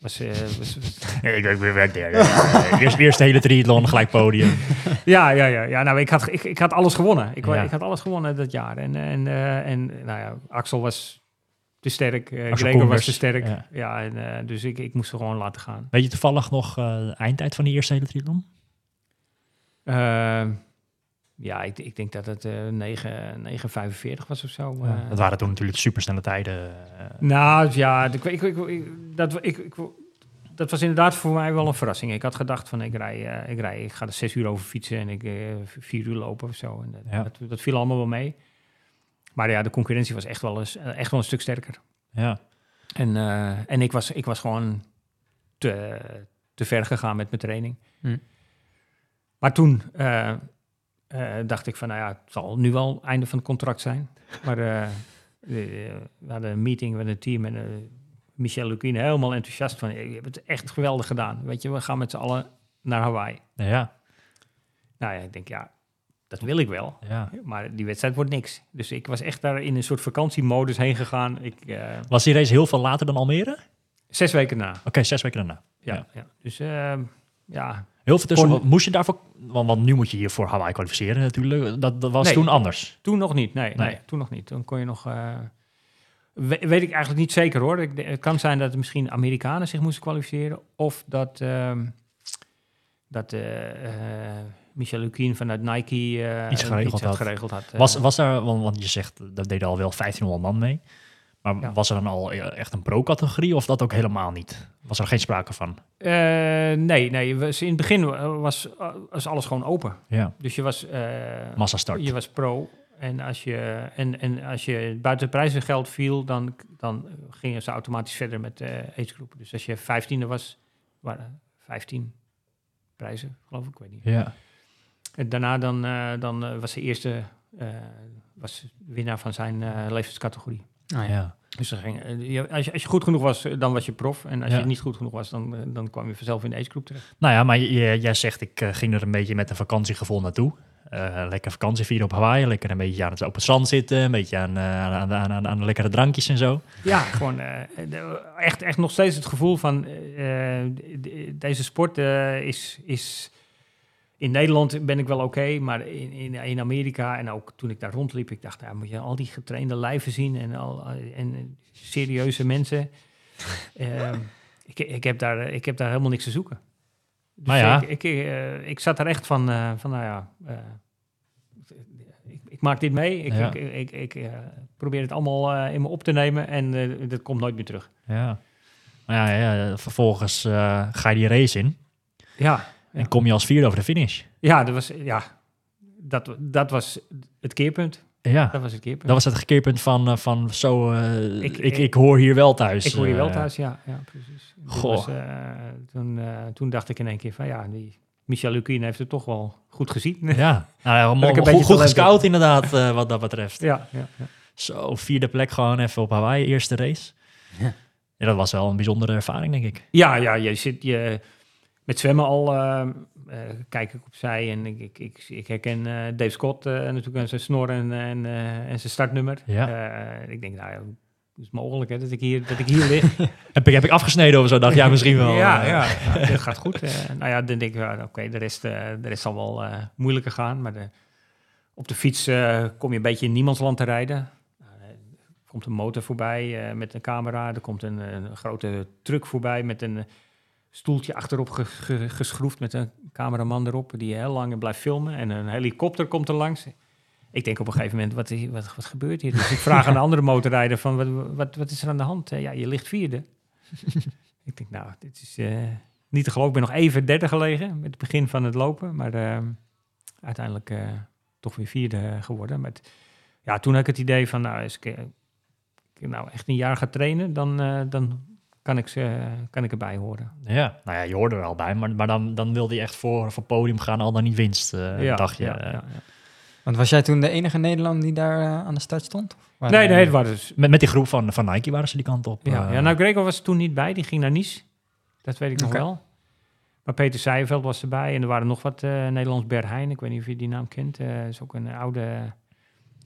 was, eh, was, was- ik, werk daar. Eerst, eerst de hele triathlon, gelijk podium. ja, ja, ja, ja. Nou, ik had, ik, ik had alles gewonnen. Ik, Ja. ik had alles gewonnen dat jaar. En, en, eh, en nou ja, Axel was te sterk. eh Gregor was te sterk. ja. Ja, en, eh, dus ik, ik moest er gewoon laten gaan. Weet je toevallig nog eh, de eindtijd van die eerste hele triathlon? Ehm, ja, ik, ik denk dat het eh 9, 9,45 was of zo. eh. dat waren toen natuurlijk supersnelle tijden. eh. Nou ja, ik, ik, ik, ik- dat, ik, dat was inderdaad voor mij wel een verrassing. Ik had gedacht van ik rij, eh, ik, rij ik ga er zes uur over fietsen en ik eh, vier uur lopen of zo. En dat, Ja. dat, dat viel allemaal wel mee. Maar ja, de concurrentie was echt wel, eens, echt wel een stuk sterker. ja. En, eh, en ik, was, ik was gewoon te, te ver gegaan met mijn training. Hm. Maar toen eh, eh, dacht ik van, nou ja, het zal nu wel het einde van het contract zijn. Maar eh, eh, we hadden een meeting met het team en eh, Michel Lucine helemaal enthousiast van, je hebt het echt geweldig gedaan. Weet je, we gaan met z'n allen naar Hawaii. Ja. Nou ja, ik denk, ja, dat wil ik wel. ja. Maar die wedstrijd wordt niks. Dus ik was echt daar in een soort vakantiemodus heen gegaan. Ik, eh, Was die race heel veel later dan Almere? zes weken na. Oké, zes weken daarna. Ja, Ja. ja. dus ehm, ja, Heel veel tussen. Kon- Moest je daarvoor... Want, want nu moet je hier voor Hawaii kwalificeren natuurlijk. Dat, dat was Nee. toen anders. toen nog niet. Nee, nee. Nee. toen nog niet. Toen kon je nog. eh, we- weet ik eigenlijk niet zeker hoor. Ik, het kan zijn dat misschien Amerikanen zich moesten kwalificeren. Of dat, ehm, dat eh, eh, Michel Lukien vanuit Nike eh, Iets geregeld had. had. Geregeld had eh. Was, was daar, want, want je zegt, dat deden al wel 1500 man mee. Maar Ja. was er dan al eh, echt een pro-categorie of dat ook helemaal niet? Was er geen sprake van? Nee, nee. Was, in het begin was, was alles gewoon open. Ja, Dus je was. eh, massastart. Je was pro. En als je, en, en als je buiten prijzengeld viel, dan, dan gingen ze automatisch verder met eh agegroepen. Dus als je vijftiende was, waren 15 prijzen, geloof ik, ik weet niet. Ja, En daarna dan, eh, dan eh, was de eerste eh, was winnaar van zijn eh, leeftijdscategorie. Ah, ja. Dus dan ging, je- als, je, als je goed genoeg was, dan was je prof. En als Ja. je niet goed genoeg was, dan, dan kwam je vanzelf in de agegroep terecht. Nou ja, maar je- jij zegt, ik ging er een beetje met een vakantiegevoel naartoe. Eh, lekker vakantie vieren op Hawaii. Lekker een beetje aan het open zand zitten. Een beetje aan, aan, aan, aan, aan de lekkere drankjes en zo. Ja, gewoon eh, echt, echt nog steeds het gevoel van de- deze sport is, is. In Nederland ben ik wel oké, maar in, in, in Amerika en ook toen ik daar rondliep, ik dacht, ja, moet je al die getrainde lijven zien en, al, en serieuze mensen. Ehm, ik, ik, heb daar, ik heb daar helemaal niks te zoeken. Dus Maar ja. ik, ik, eh, ik zat er echt van, eh, van nou ja, eh, ik, ik maak dit mee. Ik, Ja. ik, ik, probeer het allemaal in me op te nemen en dat komt nooit meer terug. Ja. Maar ja, ja vervolgens ga je die race in. Ja, En kom je als vierde over de finish. ja, dat was, ja dat, dat was het keerpunt. Ja, Dat was het keerpunt. dat was het keerpunt van, eh, van zo, eh, Ik- ik, ik, hoor hier wel thuis. ik hoor je wel eh. thuis, ja, ja precies. Goh. Was, toen, toen dacht ik in één keer van ja, die Michel Lukien heeft het toch wel goed gezien. Ja, nou, ja, goed, goed gescout inderdaad, wat dat betreft. ja, ja, ja. Zo, vierde plek gewoon even op Hawaii, eerste race. Ja. Ja, dat was wel een bijzondere ervaring, denk ik. Ja, ja, je zit je met zwemmen al. eh, eh, kijk ik opzij en ik, ik, ik, ik herken eh, Dave Scott natuurlijk aan zijn snor en, en, en zijn startnummer. Ja. Ik denk, nou ja, hoe is het mogelijk hè, dat, ik hier, dat ik hier lig? Heb ik, heb ik afgesneden of zo? Dacht jij misschien wel. ja, ja, ja, dit gaat goed. Nou ja, dan denk ik, ja, oké, de, rest, de rest zal wel moeilijker gaan. Maar de, op de fiets kom je een beetje in niemandsland te rijden. Komt een motor voorbij met een camera. Er komt een, een grote truck voorbij met een stoeltje achterop ge- ge- geschroefd met een cameraman erop die heel lang blijft filmen. En een helikopter komt er langs. ik denk op een gegeven moment, wat, wat, wat gebeurt hier? Dus ik vraag aan de andere motorrijder van, wat, wat, wat is er aan de hand? Eh, ja, je ligt vierde. ik denk, nou, dit is eh, niet te geloven. Ik ben nog even derde gelegen met het begin van het lopen. Maar eh, uiteindelijk eh, toch weer vierde geworden. Maar ja, toen had ik het idee van, nou, als ik, nou echt een jaar ga trainen, dan, dan kan, ik ze, kan ik erbij horen. Ja, nou ja, je hoorde er al bij, maar, maar dan, dan wilde je echt voor, voor podium gaan, al dan niet winst, eh dacht je. ja, eh. ja, ja. Want was jij toen de enige Nederlander die daar eh, aan de start stond? Waren Nee, nee, het was dus Met, met die groep van, van Nike waren ze die kant op. Ja, ja nou, Gregor was er toen niet bij. Die ging naar Nice. Dat weet ik nog wel. Maar Peter Seijeveld was erbij. En er waren nog wat eh Nederlands Berheijn. Ik weet niet of je die naam kent. Eh is ook een oude,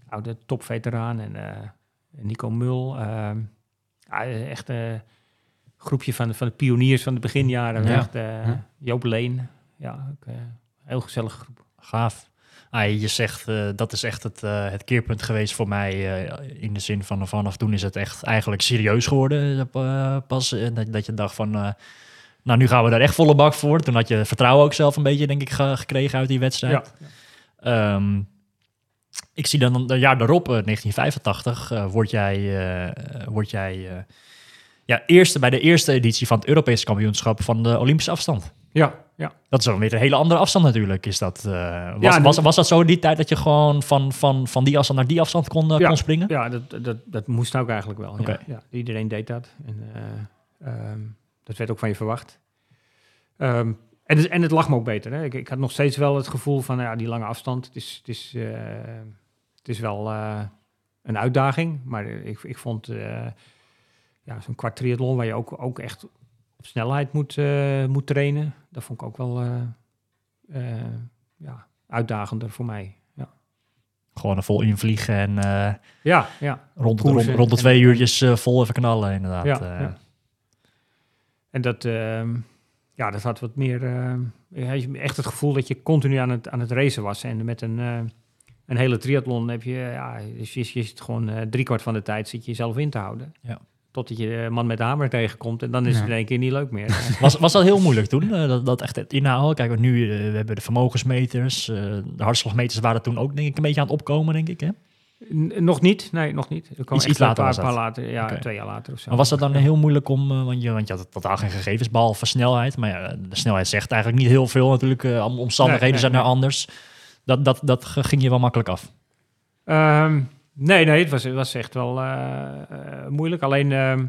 oude topveteraan. En eh, Nico Mul. eh, ja, echt groepje van, van de pioniers van de beginjaren. Ja. Echt, eh, Ja. Joop Leen. Ja, ook, eh, heel gezellige groep. Gaaf. Ah, je zegt, eh, dat is echt het, het keerpunt geweest voor mij. in de zin van vanaf toen is het echt eigenlijk serieus geworden. pas dat, dat je dacht van, nou nu gaan we daar echt volle bak voor. Toen had je vertrouwen ook zelf een beetje, denk ik, ge- gekregen uit die wedstrijd. Ehm, ik zie dan een jaar daarop, eh, 1985, eh, word jij, word jij ja, eerste bij de eerste editie van het Europese kampioenschap van de Olympische afstand. Ja, ja. Dat is dan weer een hele andere afstand natuurlijk. Is dat, eh, was, was, was dat zo in die tijd dat je gewoon van, van, van die afstand naar die afstand kon, eh, Ja. kon springen? Ja, dat, dat, dat moest ook eigenlijk wel. Ja, ja, iedereen deed dat. En, eh, ehm, dat werd ook van je verwacht. Ehm, en, het, en het lag me ook beter. Hè. Ik, ik had nog steeds wel het gevoel van, ja, die lange afstand, het is, het is, het is wel een uitdaging. Maar ik, ik vond ja, zo'n kwart triathlon waar je ook, ook echt op snelheid moet, eh, moet trainen, dat vond ik ook wel eh, eh, ja, uitdagender voor mij. Ja, Gewoon er vol invliegen en ja. ja. rond, rond, rond de twee uurtjes vol even knallen inderdaad. Ja, ja. En dat, ehm, ja, dat had wat meer. echt het gevoel dat je continu aan het, aan het racen was. En met een, een hele triathlon heb je, ja, dus je, je zit gewoon driekwart van de tijd zit je jezelf in te houden. Ja. Totdat je de man met de hamer tegenkomt en dan is Ja. het in één keer niet leuk meer. Was, was dat heel moeilijk toen? eh, dat, dat echt het inhouden? Kijk, want nu eh, we hebben de vermogensmeters. eh, de hartslagmeters waren toen ook denk ik een beetje aan het opkomen, denk ik. Hè? N- nog niet, nee, nog niet. Er kwam Iets- echt iets een later paar, was dat. paar later, ja, twee jaar later of zo. Maar was dat dan heel moeilijk om, eh, want, je, want je had totaal geen gegevens, behalve snelheid. Maar ja, de snelheid zegt eigenlijk niet heel veel natuurlijk. eh, om- omstandigheden Nee, nee, zijn er nee. anders. Dat, dat, dat ging je wel makkelijk af. Ehm, nee, nee, het was, het was echt wel eh, eh, moeilijk. Alleen ehm,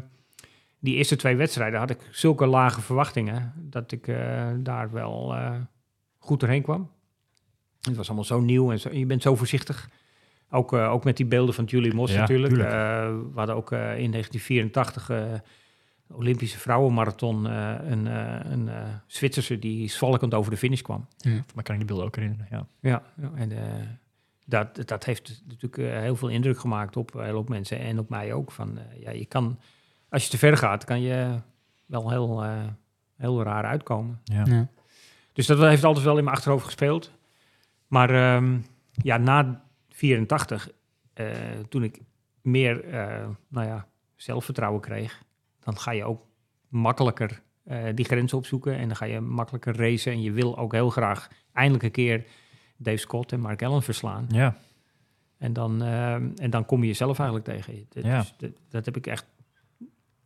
die eerste twee wedstrijden had ik zulke lage verwachtingen dat ik eh, daar wel goed doorheen kwam. Het was allemaal zo nieuw en zo, je bent zo voorzichtig. Ook, ook met die beelden van Julie Moss Ja, natuurlijk. tuurlijk. We hadden ook in 1984 eh, de Olympische vrouwenmarathon een, een Zwitserse die zwalkend over de finish kwam. Maar kan ik die beelden ook herinneren, ja. Ja, ja en dat, dat heeft natuurlijk eh, heel veel indruk gemaakt op hele hoop mensen en op mij ook. Van, eh, ja, je kan, als je te ver gaat, kan je wel heel, eh, heel raar uitkomen. ja. Ja. Dus dat heeft altijd wel in mijn achterhoofd gespeeld. Maar ehm, ja, na 84, eh, toen ik meer eh, nou ja, zelfvertrouwen kreeg, dan ga je ook makkelijker eh, die grenzen opzoeken en dan ga je makkelijker racen. En je wil ook heel graag eindelijk een keer Dave Scott en Mark Allen verslaan. ja. En dan, ehm, en dan kom je jezelf eigenlijk tegen. Dat, Ja. is- dat, dat heb ik echt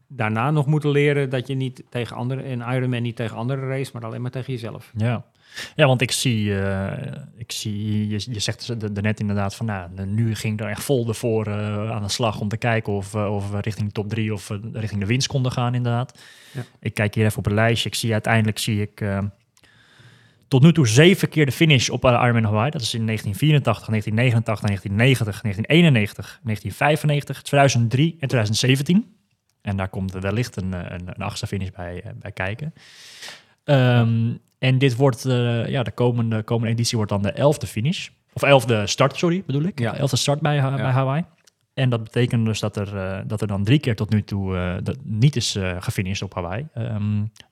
daarna nog moeten leren, dat je niet tegen anderen, in Ironman niet tegen anderen race, maar alleen maar tegen jezelf. Ja. ja, want ik zie, eh, ik zie je, je zegt er de- net inderdaad van, nou, nu ging er echt vol ervoor eh, aan de slag om te kijken of, eh, of we richting de top drie of richting de winst konden gaan inderdaad. Ja. Ik kijk hier even op het lijstje. Ik zie uiteindelijk zie ik eh, tot nu toe zeven keer de finish op eh, Ironman Hawaii. Dat is in 1984, 1989, 1990, 1991, 1995, 2003 en 2017. En daar komt wellicht een, eh, een, een achtste finish bij, eh, bij kijken. Ehm, en dit wordt, eh, ja, de komende, komende editie wordt dan de elfde finish. Of elfde start, sorry, bedoel ik. Ja. De elfde start bij, Ja. bij Hawaii. En dat betekent dus dat er, dat er dan drie keer tot nu toe dat niet is eh gefinished op Hawaii. Ehm, eh,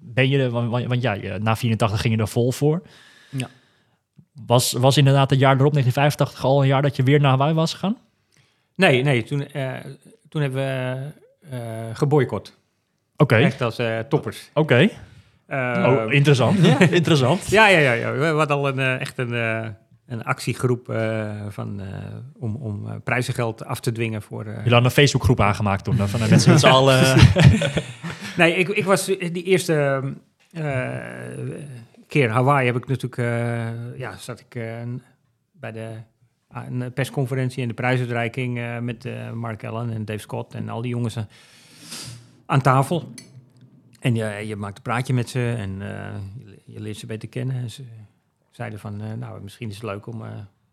ben je, er- want, want ja, je- na 84 ging je er vol voor. Ja. Was, was inderdaad het jaar erop, 1985, al een jaar dat je weer naar Hawaii was gegaan? Nee, nee, toen, eh, toen hebben we eh geboycott. Oké, Echt als eh, toppers. oké. Eh, Oh, interessant. interessant. ja, ja, ja, ja. We hadden al een, eh, echt een, eh, een actiegroep eh, van, eh, om, om eh, prijzengeld af te dwingen voor... eh, Jullie hadden een Facebookgroep aangemaakt toen. Van de mensen met z'n allen. Nee, ik, ik was die eerste eh, keer Hawaii heb ik natuurlijk, eh, ja, zat ik eh, bij de ah, persconferentie en de prijsuitreiking met Mark Allen en Dave Scott en al die jongens aan tafel. En je, je maakt een praatje met ze en je, je leert ze beter kennen. En ze zeiden van, nou, misschien is het leuk om,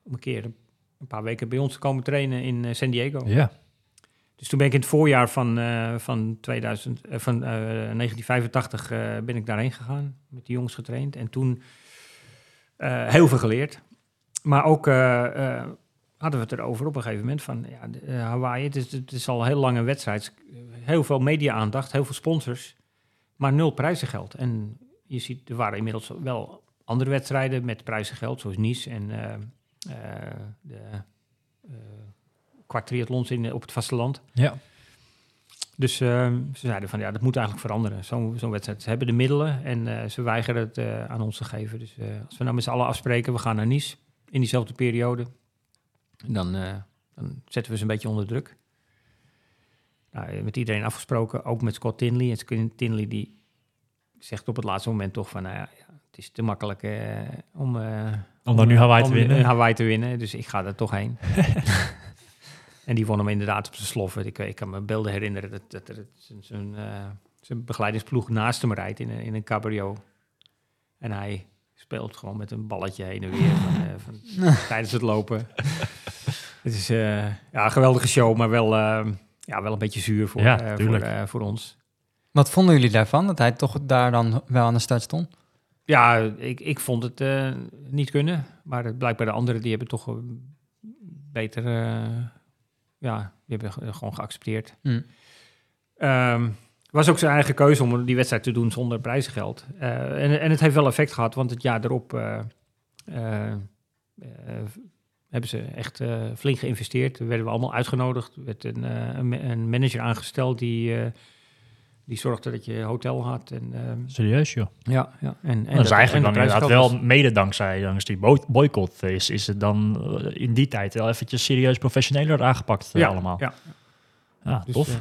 om een keer een paar weken bij ons te komen trainen in San Diego. ja. Dus toen ben ik in het voorjaar van, eh, van, 2000, eh, van eh, 1985 eh, ben ik daarheen gegaan, met die jongens getraind. En toen heel veel geleerd. Maar ook hadden we het erover op een gegeven moment van ja, Hawaii, het is, al een heel lange wedstrijd. Heel veel media-aandacht, heel veel sponsors, maar nul prijzengeld. En je ziet, er waren inmiddels wel andere wedstrijden met prijzengeld, zoals Nice en de eh kwartriathlons in, op het vasteland. ja. Dus ehm, ze zeiden van ja, dat moet eigenlijk veranderen. Zo'n zo'n wedstrijd. Ze hebben de middelen en eh, ze weigeren het eh, aan ons te geven. Dus eh, als we nou met z'n allen afspreken, we gaan naar Nice in diezelfde periode, dan, dan zetten we ze een beetje onder druk. Nou, met iedereen afgesproken, ook met Scott Tinley. En Scott Tinley die zegt op het laatste moment toch van, nou ja, het is te makkelijk om, eh, Om dan nu Hawaii te om winnen. in Hawaii te winnen. Dus ik ga er toch heen. en die won hem inderdaad op zijn sloffen. Ik, ik kan me beelden herinneren dat, dat zijn, zijn, eh, zijn begeleidingsploeg naast hem rijdt in een, in een cabrio. En hij speelt gewoon met een balletje heen en weer van, eh, van, tijdens het lopen. het is eh, ja, een geweldige show, maar wel, eh, ja, wel een beetje zuur voor, Ja, eh, voor, eh, voor ons. Wat vonden jullie daarvan, dat hij toch daar dan wel aan de start stond? Ja, ik, ik vond het eh, niet kunnen. Maar het, blijkbaar de anderen die hebben toch beter... eh, ja, die hebben ge- gewoon geaccepteerd. Hm. Ehm, was ook zijn eigen keuze om die wedstrijd te doen zonder prijzengeld. Eh, en, en het heeft wel effect gehad, want het jaar erop eh, eh, hebben ze echt flink geïnvesteerd. Er werden we allemaal uitgenodigd. Er werd een, een, ma- een manager aangesteld die, die zorgde dat je hotel had. En, ehm, Serieus, joh. ja, ja. En, en dat is en eigenlijk dan inderdaad wel mede dankzij, dankzij die boy- boycott is, is het dan eh, in die tijd wel eventjes serieus professioneler aangepakt eh, ja, allemaal. Ja, Ja, dus, tof. eh,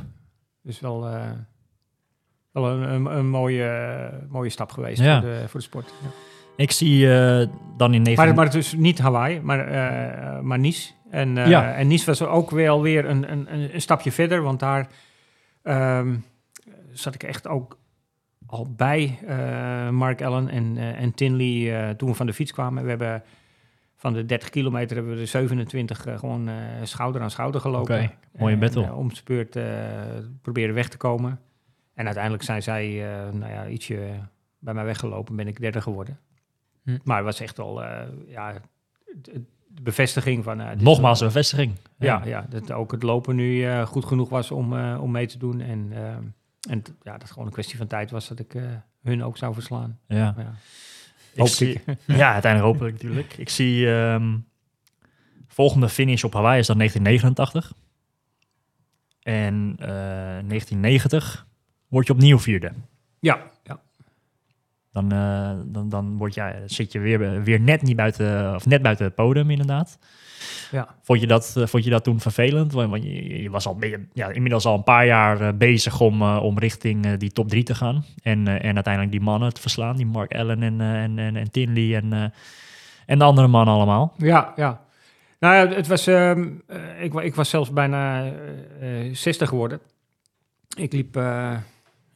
dus wel, wel een, een, een mooie, mooie stap geweest Ja. voor, de, voor de sport. Ja. ik zie eh, dan in 19... Maar, maar het is niet Hawaii, maar, maar Nice. En, Ja. en Nice was ook wel weer een, een, een een stapje verder, want daar ehm, zat ik echt ook al bij eh, Mark Allen en, eh, en Tinley eh, toen we van de fiets kwamen. We hebben van de 30 kilometer hebben we de 27 eh, gewoon schouder aan schouder gelopen. Mooie battle. om de beurt proberen weg te komen. En uiteindelijk zijn zij, nou ja, ietsje bij mij weggelopen, ben ik derde geworden. Hm. Maar het was echt wel, eh, ja, de bevestiging van... Nogmaals een bevestiging. ja, ja, dat ook het lopen nu goed genoeg was om, om mee te doen. En, eh, en ja, dat het gewoon een kwestie van tijd was dat ik eh, hun ook zou verslaan. ja. Ja, Ik zie- ja, uiteindelijk hopelijk natuurlijk. Ik zie ehm, volgende finish op Hawaii is dan 1989. En eh 1990 word je opnieuw vierde. Ja, ja. Dan, eh, dan, dan word je, zit je weer, weer net, niet buiten, of net buiten het podium inderdaad. Ja. Vond je dat, eh, vond je dat toen vervelend? Want, je, je was al ja, inmiddels al een paar jaar eh, bezig om, eh, om richting die top drie te gaan. En, en uiteindelijk die mannen te verslaan. Die Mark Allen en, en, en, en Tinley en, en de andere mannen allemaal. Ja, ja. Nou ja, het was, ehm, eh, ik, ik was zelfs bijna eh, 60 geworden. Ik liep,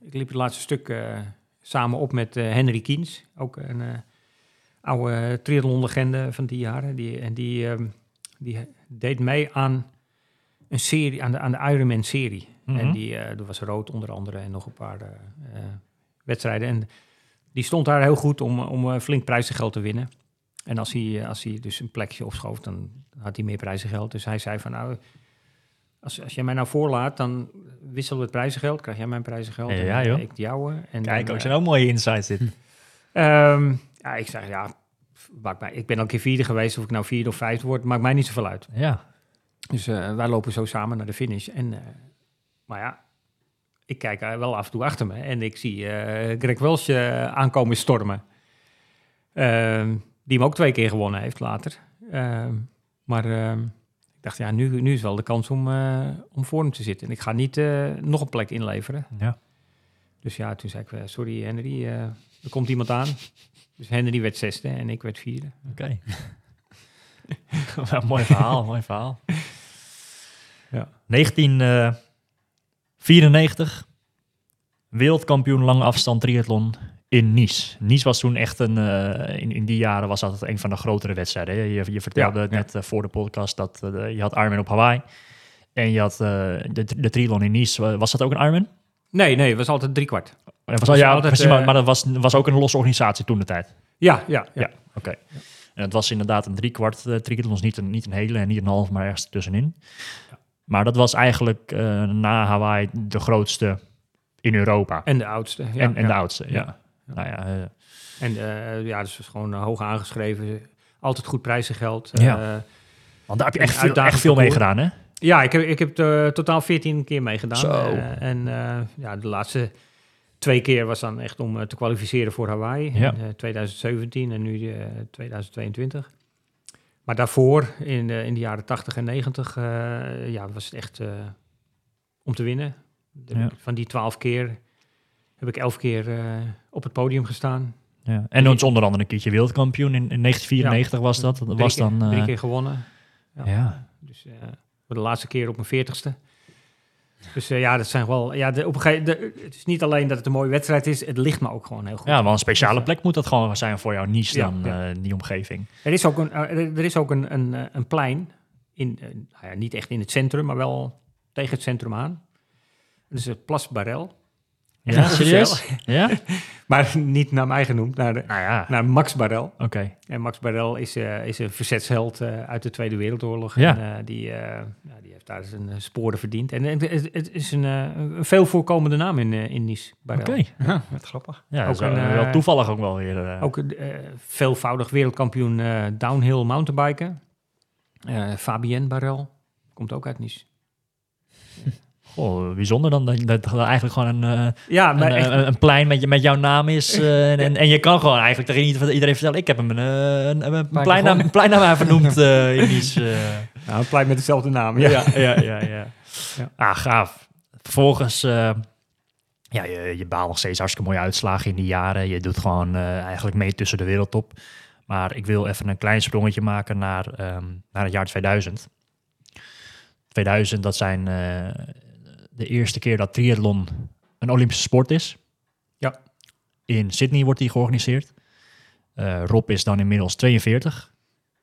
ik liep het laatste stuk samen op met Henry Kiens, ook een oude triathlon-legende van die jaren. Die, en die, ehm, die deed mee aan een serie, aan de, aan de Ironman-serie. Mhm. En die, eh er was rood onder andere en nog een paar eh, eh, wedstrijden. En die stond daar heel goed om, om eh, flink prijzengeld te winnen. En als hij, eh, als hij dus een plekje opschoof, dan had hij meer prijzengeld. Dus hij zei van nou, als, als jij mij nou voorlaat, dan wisselen we het prijzengeld. Krijg jij mijn prijzengeld Ja, en ja, eh, ik jouwe. En Kijk, dan, ook eh, zijn ook mooie insights dit. ehm, ja, ik zeg ja, maakt mij, ik ben al een keer vierde geweest. Of ik nou vierde of vijfde word, maakt mij niet zoveel uit. Ja, Dus eh, wij lopen zo samen naar de finish. En, eh, maar ja, ik kijk wel af en toe achter me en ik zie eh, Greg Welsh aankomen stormen. Ehm, die hem ook twee keer gewonnen heeft later. Ehm, maar ehm, ik dacht, ja, nu, nu is wel de kans om, om voor hem te zitten. En ik ga niet nog een plek inleveren. Ja. Dus ja, toen zei ik, sorry Henry, er komt iemand aan. Dus Henry werd zesde en ik werd vierde. Oké. Mooi verhaal, mooi verhaal. Ja. 1994, wereldkampioen lange afstand triathlon in Nice. Nice was toen echt een, eh, in, in die jaren was dat een van de grotere wedstrijden. hè. Je, je vertelde Ja, het ja. net eh, voor de podcast dat eh, je had Ironman op Hawaii. En je had eh, de, de triathlon in Nice. Was dat ook een Ironman? Nee, nee, het was altijd drie kwart. Dat was, was ja, altijd, precies, maar, eh, maar dat was, was ook een losse organisatie toen de tijd. Ja, ja, ja. Ja, oké. En het was inderdaad een driekwart uh, triathlon, dus niet een, niet een hele en niet een half, maar ergens tussenin. Maar dat was eigenlijk eh, na Hawaii de grootste in Europa. En de oudste. Ja, en en de oudste, ja. Nou ja, En ja, dus gewoon hoog aangeschreven. Altijd goed prijzengeld. Ja. Want daar heb je echt veel, echt veel mee gedaan, hè? Ja, ik heb, ik heb er totaal 14 keer meegedaan. Zo. Eh, en eh, ja, de laatste twee keer was dan echt om eh, te kwalificeren voor Hawaii. Ja. In eh, 2017 en nu eh, 2022. Maar daarvoor, in de, in de jaren 80 en 90, eh, ja, was het echt om te winnen. De- Ja. Van die 12 keer heb ik 11 keer op het podium gestaan. Ja. En is onder andere een keertje wereldkampioen in, in 1994 was dat. Dat Drie was keer- dan... drie keer gewonnen. Ja. ja. Dus voor de laatste keer op mijn veertigste. Dus eh, ja, dat zijn wel. Ja, de, op een gegeven, de, het is niet alleen dat het een mooie wedstrijd is, het ligt me ook gewoon heel goed. ja, wel een speciale plek moet dat gewoon zijn voor jouw niche Ja, dan, ja. eh, die omgeving. Er is ook een, eh, er is ook een, een, een plein, in, nou ja, niet echt in het centrum, maar wel tegen het centrum aan. Dat is het Plas Barel. Ja, serieus? Ja? Maar niet naar mij genoemd, naar, de, Nou ja, naar Max Barel. oké. En Max Barel is, eh, is een verzetsheld eh, uit de Tweede Wereldoorlog. Ja. En, eh, die, eh, ja, die heeft daar zijn eh, sporen verdiend. En het, is een, eh, een veel voorkomende naam in, eh, in Nice. Barel. Oké. Ja, wat grappig. Ja, Ook een, eh, wel toevallig ook wel weer. eh, Ook een eh, veelvoudig wereldkampioen eh, downhill mountainbiken. Eh Fabienne Barel komt ook uit Nice. Goh, bijzonder dan dat, dat er eigenlijk gewoon een, eh, Ja, een, maar echt, een, een plein met, je, met jouw naam is. eh, en, en, en je kan gewoon eigenlijk tegen iedereen iedereen vertellen: ik heb hem een, eh, een, een, Maar plein, naam, gewoon- een plein naam aan vernoemd eh, in Nice. eh. nou, een plein met dezelfde naam. Ja. ja, ja, ja, ja. Ja. Ah, gaaf. Vervolgens, eh, ja, je, je baalt nog steeds hartstikke mooie uitslagen in die jaren. Je doet gewoon eh, eigenlijk mee tussen de wereldtop. Maar ik wil even een klein sprongetje maken naar, ehm, naar het jaar 2000. 2000, dat zijn eh, de eerste keer dat triathlon een Olympische sport is. Ja. In Sydney wordt die georganiseerd. Eh, Rob is dan inmiddels 42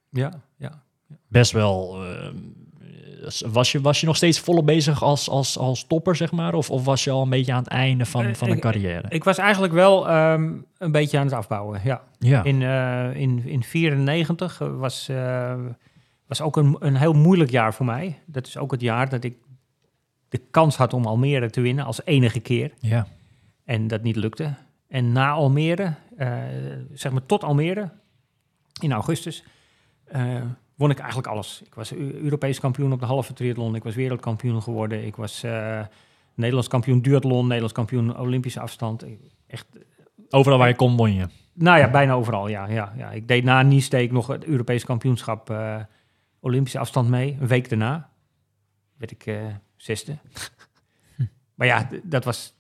Ja, ja. best wel. eh, was, je, was je nog steeds volop bezig als, als, als topper, zeg maar? Of, of was je al een beetje aan het einde van, Eh, van een ik- carrière? Ik was eigenlijk wel ehm, een beetje aan het afbouwen, ja. ja. In 1994 in, in 94 was, was ook een, een heel moeilijk jaar voor mij. Dat is ook het jaar dat ik de kans had om Almere te winnen als enige keer. ja. En dat niet lukte. En na Almere, eh, zeg maar tot Almere, in augustus, eh, won ik eigenlijk alles. Ik was Eu- Europees kampioen op de halve triathlon. Ik was wereldkampioen geworden. Ik was eh, Nederlands kampioen duathlon, Nederlands kampioen Olympische afstand. Echt, Overal waar je kon, won je. nou ja, bijna overal, ja. ja, ja. Ik deed na Nice deed ik nog het Europees kampioenschap Olympische afstand mee. Een week daarna werd ik eh, zesde. maar ja, dat was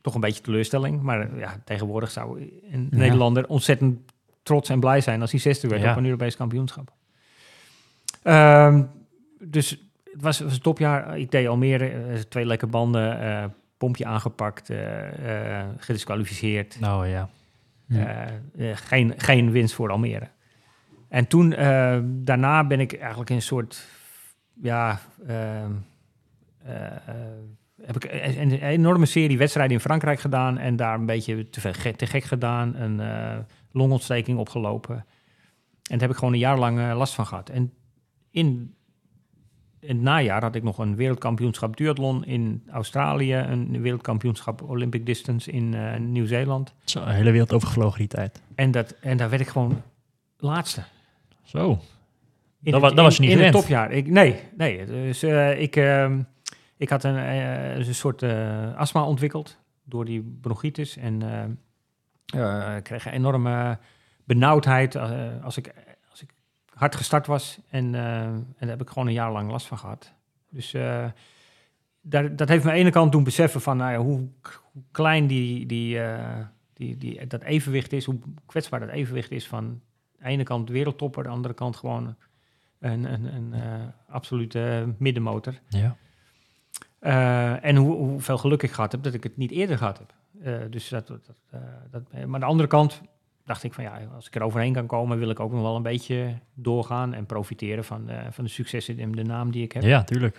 toch een beetje teleurstelling. Maar eh, ja, tegenwoordig zou een Ja. Nederlander ontzettend trots en blij zijn als hij zesde werd Ja. op een Europees kampioenschap. Ehm, dus het was, was een topjaar. Ik deed Almere, eh, twee lekke banden, eh, pompje aangepakt, eh, eh, gedisqualificeerd. Nou ja. Ja. Eh, eh, geen, geen winst voor Almere. En toen, eh, daarna ben ik eigenlijk in een soort, ja, ehm, eh, eh, heb ik een, een enorme serie wedstrijden in Frankrijk gedaan en daar een beetje te, gek, te gek gedaan, een eh, longontsteking opgelopen. En daar heb ik gewoon een jaar lang eh, last van gehad. En in, in het najaar had ik nog een wereldkampioenschap duathlon in Australië, een wereldkampioenschap Olympic Distance in eh, Nieuw-Zeeland. Zo, de hele wereld overgevlogen die tijd. En, dat, en daar werd ik gewoon laatste. Zo. In Dat het- wa- dat was je niet In het topjaar. Ik, nee, nee. Dus eh, ik, ehm, ik had een, eh, een soort eh, astma ontwikkeld door die bronchitis. En eh, ik kreeg een enorme benauwdheid. als, ik, als ik hard gestart was. En, en daar heb ik gewoon een jaar lang last van gehad. Dus daar, dat heeft me aan de ene kant doen beseffen van nou ja, hoe, klein die, die, die, die, dat evenwicht is, hoe kwetsbaar dat evenwicht is van aan de ene kant wereldtopper, aan de andere kant gewoon een, een, een absolute middenmotor. Ja. Eh, en hoe, hoeveel geluk ik gehad heb dat ik het niet eerder gehad heb. Eh, dus dat, dat, eh, dat, maar aan de andere kant dacht ik van ja, als ik er overheen kan komen, wil ik ook nog wel een beetje doorgaan en profiteren van, van de successen en de naam die ik heb. ja, tuurlijk.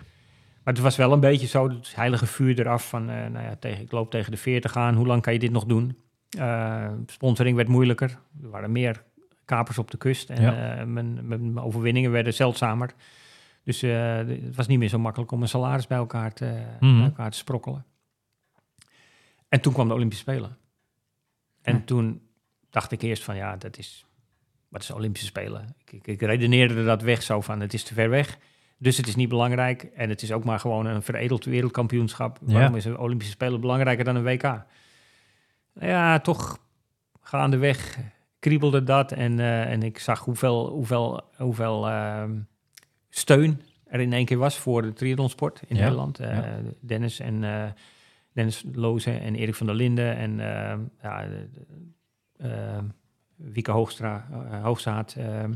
Maar het was wel een beetje zo, het heilige vuur eraf van, nou ja, tegen, ik loop tegen de 40 aan, hoe lang kan je dit nog doen? Sponsoring werd moeilijker, er waren meer kapers op de kust en Ja. mijn, mijn overwinningen werden zeldzamer. Dus eh, het was niet meer zo makkelijk om een salaris bij elkaar te, Mhm. bij elkaar te sprokkelen. En toen kwam de Olympische Spelen. En Ja. toen dacht ik eerst van, ja, dat is, wat is Olympische Spelen? Ik, ik, ik redeneerde dat weg zo van, het is te ver weg. Dus het is niet belangrijk. En het is ook maar gewoon een veredeld wereldkampioenschap. Ja. Waarom is een Olympische Spelen belangrijker dan een WK? Ja, toch gaandeweg kriebelde dat. En, eh, en ik zag hoeveel, hoeveel, hoeveel ehm, steun er in één keer was voor de triathlonsport in Ja. Nederland. Eh, Ja. Dennis en eh, Dennis Loze en Erik van der Linden en ehm, ja, Wieke Hoogstra, eh, Hoogzaad, ehm,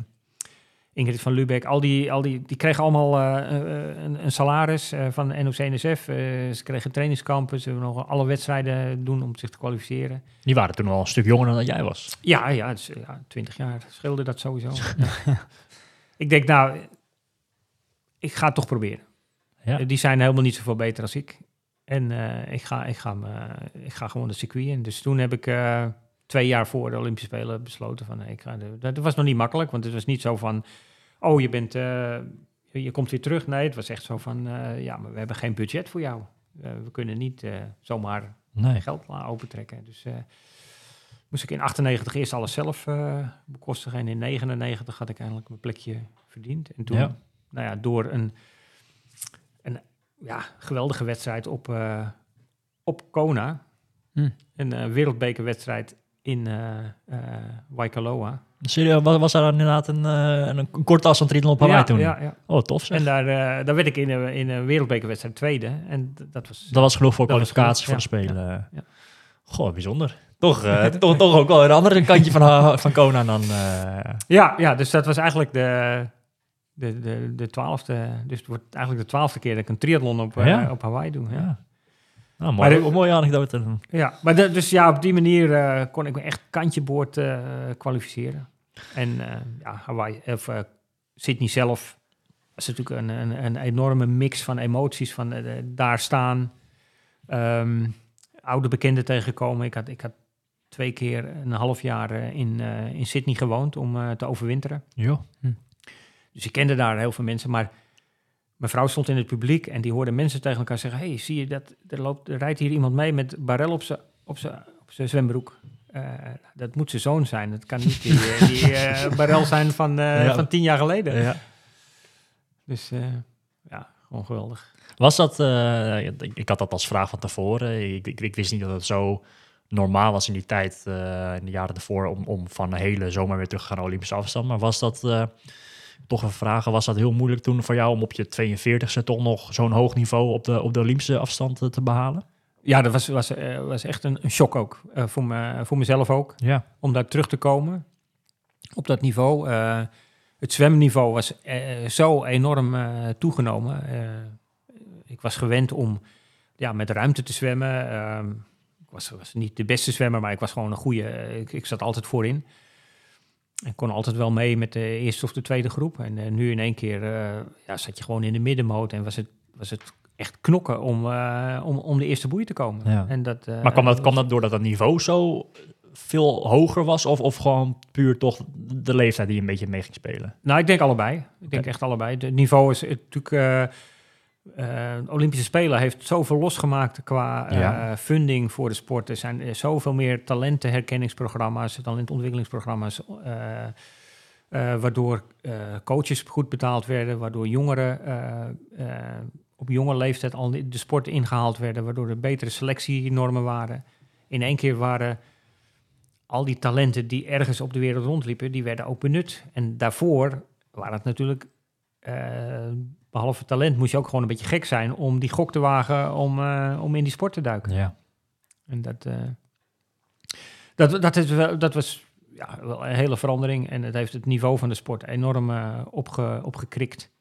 Ingrid van Lubeck, al die, al die, die kregen allemaal eh, eh, een, een salaris eh, van NOC-NSF. Eh, ze kregen trainingskampen, ze hebben nog alle wedstrijden doen om zich te kwalificeren. Die waren toen al een stuk jonger dan jij was. Ja, ja, dus, ja 20 jaar scheelde dat sowieso. Ik denk, nou, ik ga het toch proberen. Ja. Eh, Die zijn helemaal niet zoveel beter als ik. En eh, ik, ga, ik, ga me, ik ga gewoon de circuit in. Dus toen heb ik eh, twee jaar voor de Olympische Spelen besloten van... ik ga de, dat was nog niet makkelijk, want het was niet zo van... oh, je, bent, eh, je, komt weer terug. Nee, het was echt zo van... eh, ja, maar we hebben geen budget voor jou. Eh, we kunnen niet eh, zomaar Nee. geld opentrekken. Dus eh, moest ik in 98 eerst alles zelf eh, bekostigen. En in 99 had ik eindelijk mijn plekje verdiend. En toen, Ja. Nou ja, door een, een ja, geweldige wedstrijd op, eh, op Kona. Hm. Een eh, wereldbekerwedstrijd in eh Waikoloa. Serieus, was, was daar inderdaad een, een, een korte afstand op Hawaii ja, toen? Ja, ja. Oh, tof zeg. En daar, daar werd ik in een, in een wereldbekerwedstrijd tweede. En dat was... dat was genoeg voor kwalificatie voor de Spelen. ja. Goh, bijzonder. Toch, toch, toch ook wel een andere kantje van, van Kona dan... Ja, ja, dus dat was eigenlijk de, de, de, de twaalfde. Dus het wordt eigenlijk de twaalfde keer dat ik een triathlon op, eh, op Hawaii doe. Ja, ja. Nou, mooi, Maar de- mooie anekdote. ja maar de- dus ja, op die manier eh, kon ik me echt kantje boord eh, kwalificeren. En ja, Hawaii, of Sydney zelf, was natuurlijk een, een, een enorme mix van emoties. Van daar staan, ehm, oude bekenden tegenkomen. Ik had, ik had twee keer een half jaar in, in Sydney gewoond om te overwinteren. Ja. Dus ik kende daar heel veel mensen, maar mijn vrouw stond in het publiek en die hoorde mensen tegen elkaar zeggen: Hey, zie je dat? Er, loopt, er rijdt hier iemand mee met barel op zijn op zijn op zijn zwembroek. Eh, dat moet zijn zoon zijn. Dat kan niet die, eh, die eh, barel zijn van, Ja. van tien jaar geleden. ja. Dus ja, gewoon geweldig. Was dat, ik, ik had dat als vraag van tevoren. Ik, ik, ik wist niet dat het zo normaal was in die tijd, in de jaren ervoor, om, om van een hele zomer weer terug te gaan naar Olympische afstand. Maar was dat, toch een vraag, was dat heel moeilijk toen voor jou om op je 42e toch nog zo'n hoog niveau op de, op de Olympische afstand eh, te behalen? Ja, dat was, was, eh, was echt een, een shock ook. eh, voor, me, voor mezelf ook. Ja. om daar terug te komen op dat niveau. Het zwemniveau was zo enorm toegenomen. Ik was gewend om ja, met ruimte te zwemmen. Ehm, ik was, was niet de beste zwemmer, maar ik was gewoon een goede. ik, ik zat altijd voorin. Ik kon altijd wel mee met de eerste of de tweede groep. En eh, nu in één keer eh, ja, zat je gewoon in de middenmoot en was het, was het echt knokken om, eh, om, om de eerste boei te komen. Ja. En dat, eh, Maar kwam dat, kwam dat doordat het niveau zo veel hoger was? Of, of gewoon puur toch de leeftijd die een beetje mee ging spelen? Nou, ik denk allebei. Ik denk echt allebei. Het niveau is natuurlijk... de Olympische Spelen heeft zoveel losgemaakt qua eh, funding voor de sport. Er zijn eh, zoveel meer talentenherkenningsprogramma's, talentontwikkelingsprogramma's, eh, waardoor coaches goed betaald werden, waardoor jongeren op jonge leeftijd al de sport ingehaald werden, waardoor er betere selectienormen waren. In één keer waren al die talenten die ergens op de wereld rondliepen, die werden ook benut. En daarvoor waren het natuurlijk, behalve talent, moest je ook gewoon een beetje gek zijn om die gok te wagen om, eh, om in die sport te duiken. Ja. En dat, eh, dat, dat, is wel, dat was ja, wel een hele verandering. En het heeft het niveau van de sport enorm eh, opge, opgekrikt.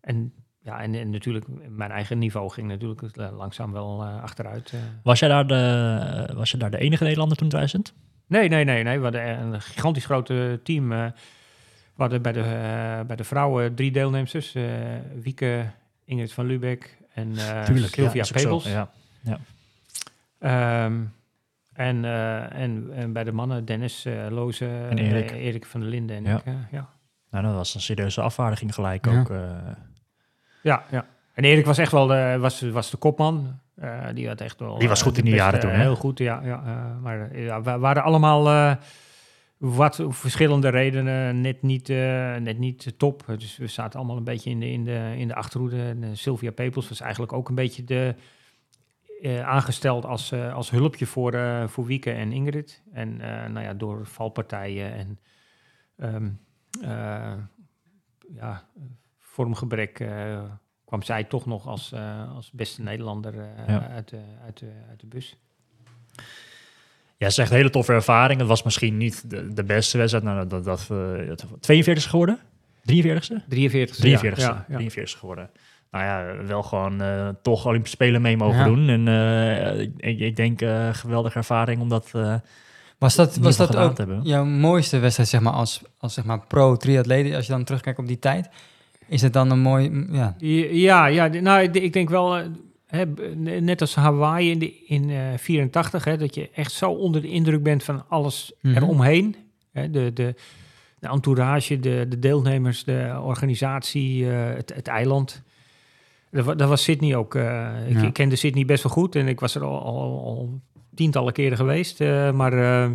En, ja, en, en natuurlijk, mijn eigen niveau ging natuurlijk langzaam wel achteruit. Was, jij daar de, was je daar de enige Nederlander toen 2000? Nee, nee, nee, nee. We hadden een gigantisch grote team. Eh. we hadden bij de, eh, bij de vrouwen drie deelnemers. eh Wieke, Ingrid van Lubeck en eh Sylvia zo. Pebels. Ja. Ehm, en, eh, en, en bij de mannen Dennis uh, Loze En Erik. eh, Erik van der Linden en Ja. ik. eh, ja. Nou, dat was een serieuze afvaardiging gelijk Ja. ook. eh. Ja, ja. En Erik was echt wel de, was, was de kopman. Eh, die had echt wel. Die was eh, goed in die jaren toen, hè? Heel goed, ja. ja eh, maar eh, ja, we waren allemaal eh, wat verschillende redenen net niet, eh, net niet top. Dus we zaten allemaal een beetje in de, in de, in de achterhoede. En, eh, Sylvia Pepels was eigenlijk ook een beetje de, eh, aangesteld als, als hulpje voor, voor Wieke en Ingrid. En nou ja, door valpartijen en ehm, eh, ja, vormgebrek kwam zij toch nog als, als beste Nederlander Ja. uit, de, uit, de, uit de bus. Ja, het is echt een hele toffe ervaring. Het was misschien niet de, de beste wedstrijd. Nou, dat, dat, eh, het 42 geworden? 43ste? 43 43ste. Ja, ja. 43 geworden. Nou ja, wel gewoon eh, toch Olympische Spelen mee mogen Ja. doen. En eh, ik, ik denk eh geweldige ervaring om dat... eh, Was dat, was dat ook hebben. jouw mooiste wedstrijd, zeg maar, als, als zeg maar pro-triatleet, als je dan terugkijkt op die tijd? Is het dan een mooi, ja, Ja, ja, de- nou, ik ik denk wel, eh, net als Hawaii in, de, in eh 84, hè, dat je echt zo onder de indruk bent van alles Mhm. eromheen. Hè, de, de, de entourage, de, de deelnemers, de organisatie, eh, het, het eiland. Dat, wa- dat was Sydney ook. eh, ik, Ja. ik kende Sydney best wel goed en ik was er al, al, al tientallen keren geweest. eh, maar eh,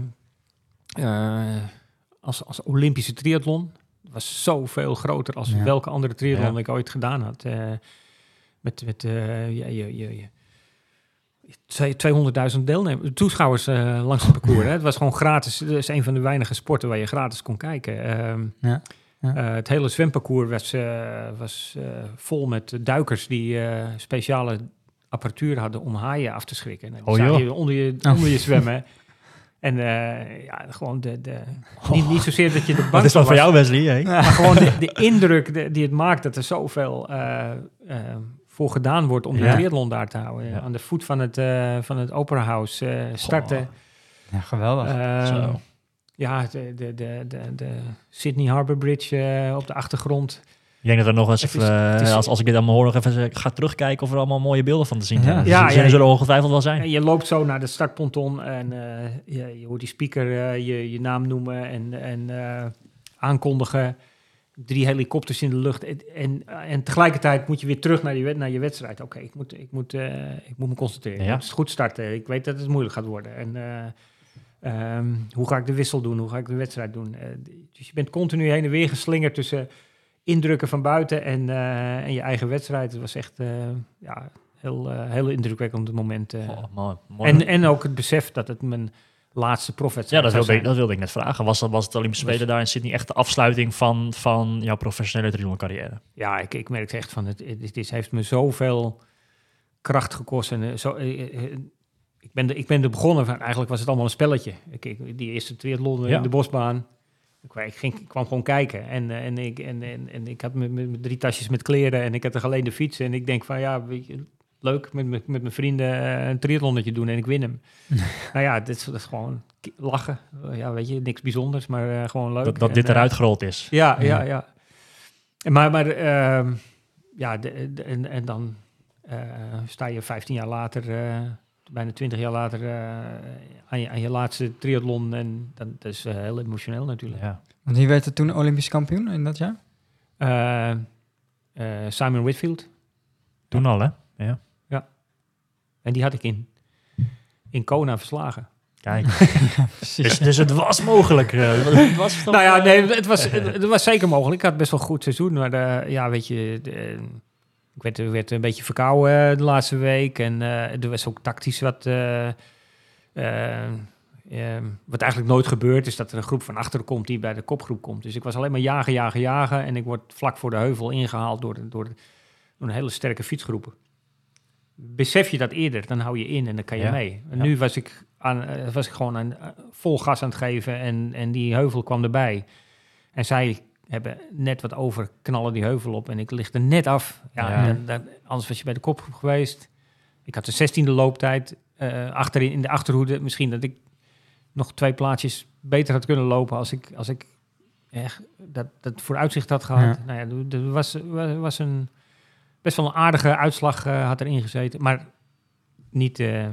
eh, als, als Olympische triathlon was zoveel groter als Ja. welke andere triathlon Ja. ik ooit gedaan had. Met met eh, ja, je, je, je, twee- 200.000 deelnemers, toeschouwers eh, langs het parcours. Hè. Het was gewoon gratis. Het is een van de weinige sporten waar je gratis kon kijken. Ehm, Ja, ja. eh, het hele zwemparcours was, was vol met duikers die speciale apparatuur hadden om haaien af te schrikken. En die Oh, je onder, je, Oh. onder je zwemmen. En ja, gewoon de, de, niet, niet zozeer dat je de Wat bang is dat was, voor jou, Wesley? hè? maar gewoon de, de indruk de- die het maakt dat er zoveel voor gedaan wordt om de Ja. triathlon daar te houden. Ja. Aan de voet van het, eh, van het Opera House eh, starten. ja geweldig. Ehm, Zo. ja, de, de, de, de, de Sydney Harbour Bridge eh, op de achtergrond. Ik denk dat er nog eens, Het is- even, het is- als, als ik dit allemaal hoor, nog even ga terugkijken of er allemaal mooie beelden van te zien Ja. zijn. Ja, Ja, ja, er zullen ongetwijfeld wel zijn. En je loopt zo naar de startponton en eh, je, je hoort die speaker je, je naam noemen en, en eh, aankondigen. Drie helikopters in de lucht. En, en, en tegelijkertijd moet je weer terug naar je, wed- naar je wedstrijd. Oké, ik, moet, ik, moet, eh, ik moet me concentreren. Ja. Ik moet goed starten. Ik weet dat het moeilijk gaat worden. En eh, ehm, hoe ga ik de wissel doen? Hoe ga ik de wedstrijd doen? Eh, dus je bent continu heen en weer geslingerd tussen indrukken van buiten en, en je eigen wedstrijd. Het was echt ja, heel, heel indrukwekkend moment. eh. Oh, mooi, mooi. En, en ook het besef dat het mijn laatste ja, profwedstrijd dat zou wilde, ik, dat wilde ik net vragen. Was, dat, was het Olympische Spelen daar in Sydney echt de afsluiting van, van jouw professionele carrière? Ja, ik, ik merkte echt van, het, het, het is- heeft me zoveel kracht gekost. En, eh, zo, eh, eh, ik, ben de, ik ben er begonnen van, eigenlijk was het allemaal een spelletje. Ik, ik- die eerste triathlon Ja. in de bosbaan. Ik, ik, ging, ik kwam gewoon kijken. En, en, ik, en, en, en ik had met drie tasjes met kleren en ik had er alleen de fiets. En ik denk van, ja, weet je, leuk met, met, met mijn vrienden eh, een triathlonnetje doen en ik win hem. nou ja, dit is, dat is gewoon lachen. Eh, Ja, weet je, niks bijzonders, maar eh, gewoon leuk. Dat, dat En, dit eruit gerold is. ja, Ja. ja, Maar, maar ehm, ja, de, de- en, en dan eh, sta je 15 jaar later, eh, bijna 20 jaar later, eh, aan, je, aan je laatste triathlon. En dan, dat is heel emotioneel natuurlijk. Ja. Want wie werd er toen Olympisch kampioen in dat jaar? Eh, eh, Simon Whitfield. Toen al, hè? Ja. En die had ik in, in Kona verslagen. Kijk. dus, dus het was mogelijk. eh, het was toch, nou ja, eh, nee, het was, het, het was zeker mogelijk. Ik had best wel een goed seizoen. Maar eh, ja, weet je, de- ik werd, werd een beetje verkouden eh, de laatste week. En eh, er was ook tactisch wat... eh, eh, ehm, wat eigenlijk nooit gebeurt, is dat er een groep van achteren komt die bij de kopgroep komt. Dus ik was alleen maar jagen, jagen, jagen. En ik word vlak voor de heuvel ingehaald door, de- door, de- door een hele sterke fietsgroep. Besef je dat eerder, dan hou je in en dan kan je Ja. mee. En Ja. nu was ik, aan, eh, was ik gewoon aan, eh, vol gas aan het geven en, en die heuvel kwam erbij. En zij hebben net wat over, knallen die heuvel op en ik lig er net af. Ja, Ja. Dan, dan- anders was je bij de kopgroep geweest. Ik had de 16e looptijd. eh, achterin in de achterhoede. Misschien dat ik nog twee plaatsjes beter had kunnen lopen als ik, als ik echt dat, dat vooruitzicht had gehad. Ja. Nou ja, er- er was, was, was een best wel een aardige uitslag eh, had erin gezeten. Maar niet, eh,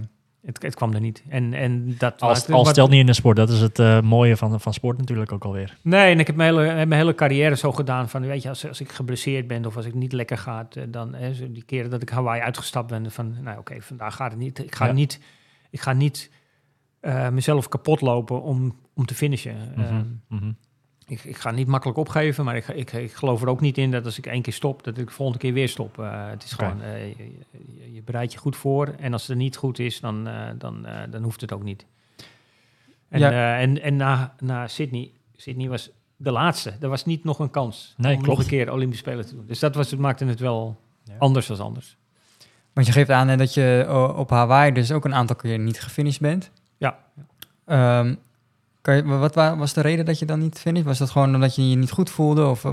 het, het kwam er niet. En, en dat Als, was- als wat- stelt niet in de sport. Dat is het eh, mooie van, van sport natuurlijk ook alweer. Nee, en ik heb mijn hele, mijn hele carrière zo gedaan van, weet je, als, als ik geblesseerd ben of als ik niet lekker ga, dan hè, die keren dat ik Hawaii uitgestapt ben, van, nou oké, vandaag gaat het niet. Ik ga Ja. niet, ik ga niet mezelf kapot lopen om, om te finishen. Mhm, Ehm, mhm. Ik, ik ga niet makkelijk opgeven, maar ik, ik, ik geloof er ook niet in dat als ik één keer stop, dat ik de volgende keer weer stop. Eh, het is gewoon, eh, je, je, je bereidt je goed voor en als het er niet goed is, dan, eh, dan, dan hoeft het ook niet. En, Ja. en, en na, na Sydney, Sydney was de laatste. Er was niet nog een kans Nee, om klopt. nog een keer Olympische Spelen te doen. Dus dat was, het maakte het wel Ja. anders dan anders. Want je geeft aan hè, dat je op Hawaii dus ook een aantal keer niet gefinished bent. Ja. Ehm, kan je, wat wa- was de reden dat je dan niet finished? Was dat gewoon omdat je je niet goed voelde? Of, eh,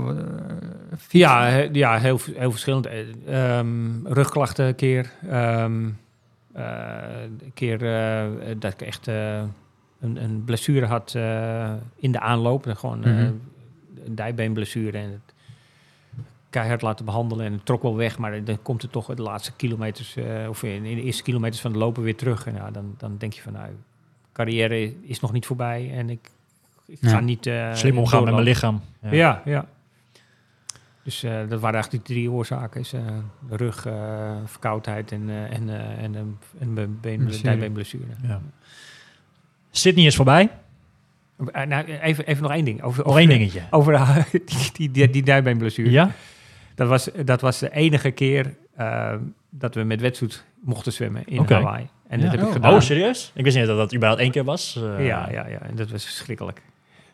Ja, he- ja heel, heel verschillend. Eh, ehm, rugklachten een keer. Ehm, eh, een keer dat ik echt een, een blessure had in de aanloop. Gewoon Mhm. een dijbeenblessure. En het keihard laten behandelen. En het trok wel weg. Maar dan komt het toch de laatste kilometers... of in, in de eerste kilometers van de lopen weer terug. En ja, dan, dan denk je van... Nou, carrière is nog niet voorbij. En ik, ik Ja. ga niet... eh, Slim omgaan met mijn lichaam. Ja, ja. Dus eh, dat waren eigenlijk die drie oorzaken. Is, eh, rug, verkoudheid en, en, en, een en mijn been, Blessure. dijbeenblessure. Ja. Sydney is voorbij. Nou, even, even nog één ding. Over, Nog over, één dingetje. Over die, die, die, die dijbeenblessure. Ja? Dat, was, dat was de enige keer dat we met wetsuit mochten zwemmen in Oké. Hawaii. En dat heb ik Oh. gedaan. Oh, serieus? Ik wist niet dat dat überhaupt één keer was. Eh, ja, ja, ja. En dat was verschrikkelijk.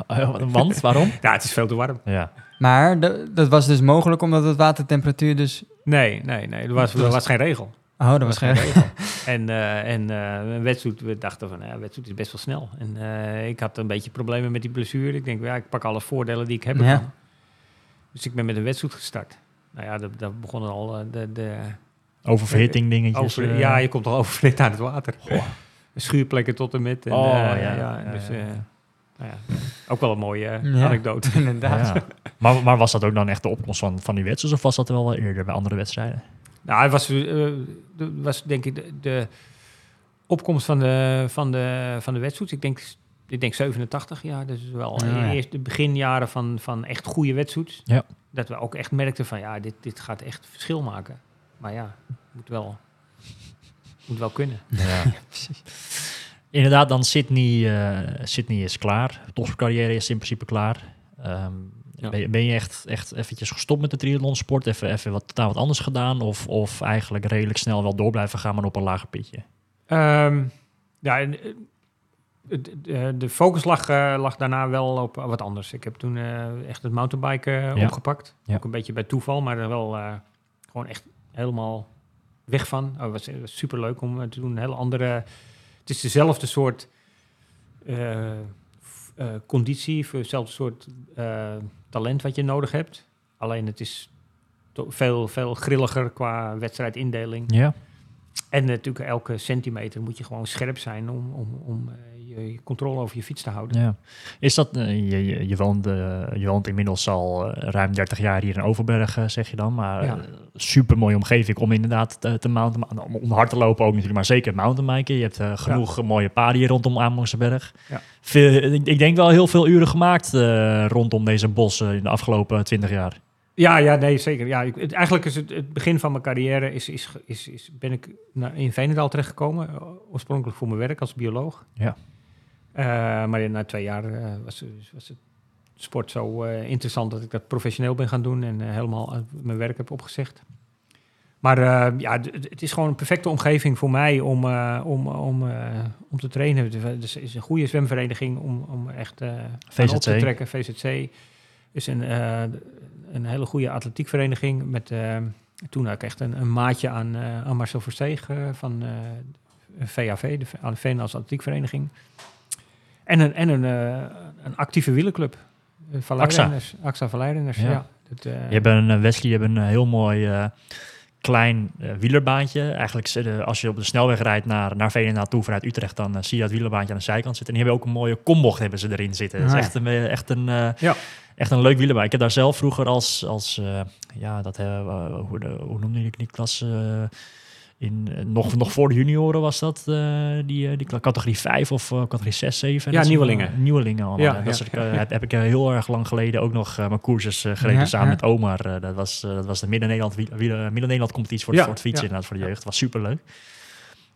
eh, want? Waarom? Ja, het is veel te warm. Ja. Maar de- dat was dus mogelijk omdat het watertemperatuur dus... Nee, nee, nee. Er was, er was geen regel. Oh, dat was geen... regel. en eh en eh, een wedstrijd, we dachten van, ja, wedstrijd is best wel snel. En eh, ik had een beetje problemen met die blessure. Ik denk, ja, ik pak alle voordelen die ik heb Ja. ervan. Dus ik ben met een wedstrijd gestart. Nou ja, dat, dat begon al eh, de, de Oververhitting dingetjes. over, eh. ja, je komt al oververhit aan het water. Schuurplekken tot en met. En, Oh, eh, ja, ja, ja, dus, ja. eh, nou ja, ook wel een mooie eh, Ja. anekdote. Inderdaad. Ja. Maar, maar was dat ook dan echt de opkomst van, van die wedstrijd? Of was dat wel eerder bij andere wedstrijden? Nou, het was, eh, was denk ik de, de opkomst van de, van de, van de wedstrijd. Ik denk, ik denk 87 jaar. Dus wel Ja, ja. eerst de beginjaren van, van echt goede wedstrijd. Ja. Dat we ook echt merkten van ja, dit, dit gaat echt verschil maken. Maar ja, moet wel, moet wel kunnen. Ja. Inderdaad, dan Sydney, eh, Sydney is klaar. Topsportcarrière is in principe klaar. Ehm, Ja. ben, je, ben je echt, echt eventjes gestopt met de triathlonsport? Even, even wat, totaal wat anders gedaan? Of, of eigenlijk redelijk snel wel door blijven gaan, maar op een lager pitje? Ehm, ja, eh, het- de, de focus lag, eh, lag daarna wel op wat anders. Ik heb toen eh, echt het mountainbiken eh, Ja. opgepakt. Ja. Ook een beetje bij toeval, maar wel eh, gewoon echt helemaal weg van. Oh, het was, was super leuk om eh, te doen. Een hele andere. Het is dezelfde soort eh, eh, conditie, voor hetzelfde soort eh, talent wat je nodig hebt. Alleen het is veel, veel grilliger qua wedstrijdindeling. Ja. En natuurlijk elke centimeter moet je gewoon scherp zijn om, om, om eh, je, controle over je fiets te houden. ja. Is dat, eh, je, je, je, woont, eh, je woont inmiddels al eh, ruim 30 jaar hier in Overberg, zeg je dan. Maar Ja. super mooie omgeving om inderdaad te, te mountain, om, om hard te lopen ook natuurlijk, maar zeker mountainbiken. Je hebt genoeg mooie paden hier rondom Amerongseberg. Ja. Veel, ik, ik denk wel heel veel uren gemaakt rondom deze bossen in de afgelopen 20 jaar. Ja, ja, nee, zeker. Ja, ik, het, eigenlijk is het, het begin van mijn carrière is, is, is, is ben ik naar, in Veenendaal terechtgekomen. Oorspronkelijk voor mijn werk als bioloog. Ja. Eh, maar na twee jaar eh, was, was het sport zo eh, interessant dat ik dat professioneel ben gaan doen en helemaal mijn werk heb opgezegd. Maar ja, het is gewoon een perfecte omgeving voor mij om, om, om, om te trainen. Het is- is een goede zwemvereniging om, om echt op te trekken. VZC is een, een hele goede atletiekvereniging. Met, toen had ik echt een, een maatje aan, aan Marcel Versteeg van VAV, de Veenlands Atletiekvereniging. En een, en een, eh, een actieve wielerclub. Eh, Valleirenners. AXA Valleirenners, Ja. ja. Dat, eh, Je hebt een, Wesley, je hebt een heel mooi klein wielerbaantje. Eigenlijk als je op de snelweg rijdt naar, naar Veenendaal toe vanuit Utrecht, dan zie je dat wielerbaantje aan de zijkant zitten. En die hebben ook een mooie kombocht hebben ze erin zitten. Dat is Ah, echt een, echt een, Ja. echt een leuk wielerbaantje. Ik heb daar zelf vroeger als, als ja, dat, hoe, de, hoe noemde je die klasse? In, eh, nog, nog voor de junioren was dat, eh, die, eh, die categorie 5 of categorie 6, 7. Ja, soort- nieuwelingen. nieuwelingen allemaal. Ja, Ja, dat soort. Heb, heb ik heel erg lang geleden ook nog mijn eh, gereden Ja, samen met Omar. Dat, was, dat was de Midden-Nederland Midden-Nederland competitie voor, Ja, voor het fietsen inderdaad, voor de jeugd. Dat was superleuk.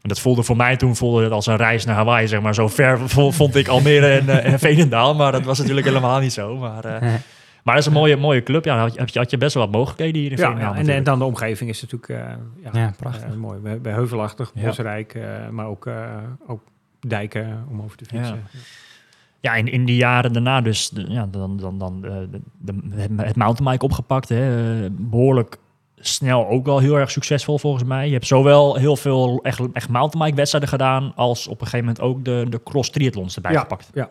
En dat voelde voor mij toen voelde het als een reis naar Hawaii, zeg maar. Zo ver vo- vond ik Almere en, en Veenendaal, maar dat was natuurlijk helemaal niet zo. Maar, maar dat is een mooie, mooie club. Ja, dan had je, had je- had je best wel wat mogelijkheden hier in Ja, Veenendaal ja, en, dan de omgeving is natuurlijk eh, ja, Ja, prachtig. eh, mooi. Bij, bij Heuvelachtig, Ja. Bosrijk, eh, maar ook, eh, ook dijken om over te fietsen. Ja, in, in die jaren daarna dus, de- ja, dan, dan, dan eh, de, de, het, het mountainbike opgepakt. Hè. Eh, Behoorlijk snel ook wel heel erg succesvol volgens mij. Je hebt zowel heel veel echt, echt mountainbike wedstrijden gedaan... als op een gegeven moment ook de, de cross triathlons erbij Ja, gepakt. Ja,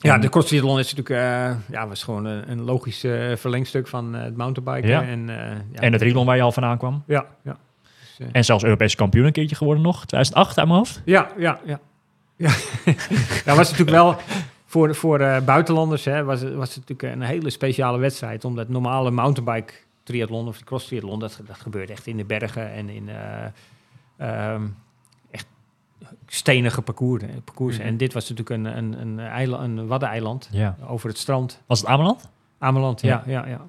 ja. de cross triathlon is natuurlijk eh, ja, was gewoon een, een logisch eh, verlengstuk van eh, het mountainbiken. Ja. En, eh, ja, En het triathlon waar je al vandaan kwam. Ja, ja. Dus, eh, En zelfs Europese kampioen een keertje geworden nog. 2008 uit mijn hoofd. Ja, ja, ja. ja. dat was natuurlijk wel voor, voor eh, buitenlanders, hè, was, het- was het natuurlijk een hele speciale wedstrijd. Omdat normale mountainbike triathlon of de cross triathlon, dat, dat gebeurt echt in de bergen en in eh, ehm, stenige parcours. parcours. Mhm. En dit was natuurlijk een, een, een, eiland, een waddeneiland Ja. over het strand. Was het Ameland? Ameland, ja, Ja. ja, ja.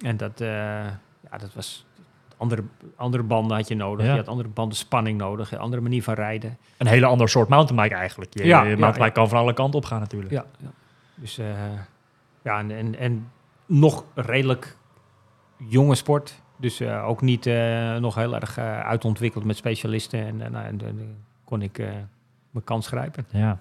En dat, eh, ja, dat was... Andere, andere banden had je nodig. Ja. Je had andere banden spanning nodig. Een andere manier van rijden. Een hele ander soort mountainbike eigenlijk. Je, Ja, je mountainbike kan van alle kanten op gaan natuurlijk. Ja, ja. dus eh, ja, en, en, en nog redelijk jonge sport. Dus eh, ook niet eh, nog heel erg eh, uitontwikkeld met specialisten. En, eh, en dan kon ik eh, mijn kans grijpen. Ja.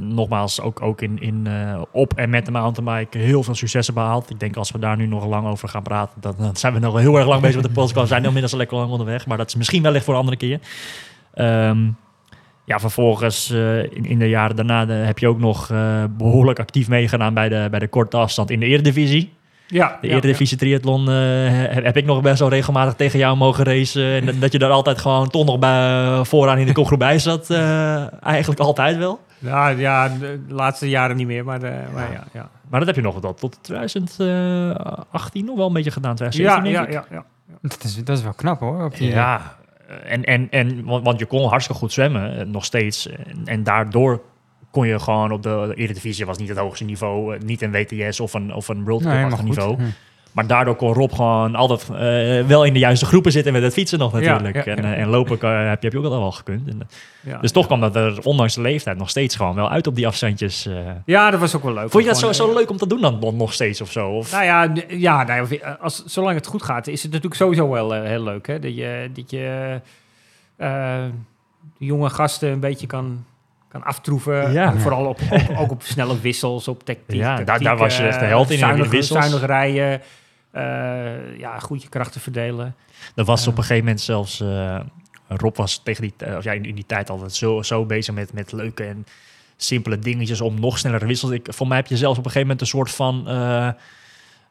Nogmaals, ook, ook in, in, eh, op en met de mountainbike heel veel successen behaald. Ik denk als we daar nu nog lang over gaan praten, dan, dan zijn we nog heel erg lang bezig met de podcast. We zijn inmiddels al lekker lang onderweg, maar dat is misschien wellicht voor een andere keer. Ehm, ja, vervolgens eh, in, in de jaren daarna heb je ook nog eh, behoorlijk actief meegedaan bij de, bij de korte afstand in de Eredivisie. Ja, De Eredivisie triathlon eh, heb, heb ik nog best wel regelmatig tegen jou mogen racen. En dat- je daar altijd gewoon toch nog bij, vooraan in de kopgroep bij zat. eh, eigenlijk altijd wel. Ja, ja, de, laatste jaren niet meer. Maar, eh, maar ja, ja. Maar dat heb je nog tot, tot 2018 nog wel een beetje gedaan. Ja, 2017 ja, ik. ja, ja. Dat is, dat is wel knap hoor. Op die, Ja, en, en, en, want, want je kon hartstikke goed zwemmen, eh, nog steeds. En, en daardoor kon je gewoon op de Eredivisie, was niet het hoogste niveau, eh, niet een WTS of een, of een World Cup Nee, niveau. Maar daardoor kon Rob gewoon altijd eh, wel in de juiste groepen zitten met het fietsen nog natuurlijk. ja, en, eh, en lopen heb, je, heb je ook altijd wel gekund. En, dus toch kwam dat er ondanks de leeftijd nog steeds gewoon wel uit op die afstandjes. ja, dat was ook wel leuk. Vond je dat zo, Gewoon, zo leuk om te doen dan nog- steeds of zo? Of? Nou ja, ja nou als, zolang het goed gaat, is het natuurlijk sowieso wel heel leuk. Hè? Dat je, dat je jonge gasten een beetje kan, kan aftroeven. Ja. Vooral op, op- ook op snelle wissels, op tactiek. Ja, daar- tactiek, daar was je echt de eh, held in, in de Zuinig, wissels. zuinig rijden. eh, ja, goed je krachten verdelen. Dat was Ja. op een gegeven moment zelfs. eh, Rob was tegen die, eh, of ja, in, in die tijd altijd zo, zo bezig met, met leuke en simpele dingetjes om nog sneller wissels. Ik, voor mij heb je zelfs op een gegeven moment een soort van eh,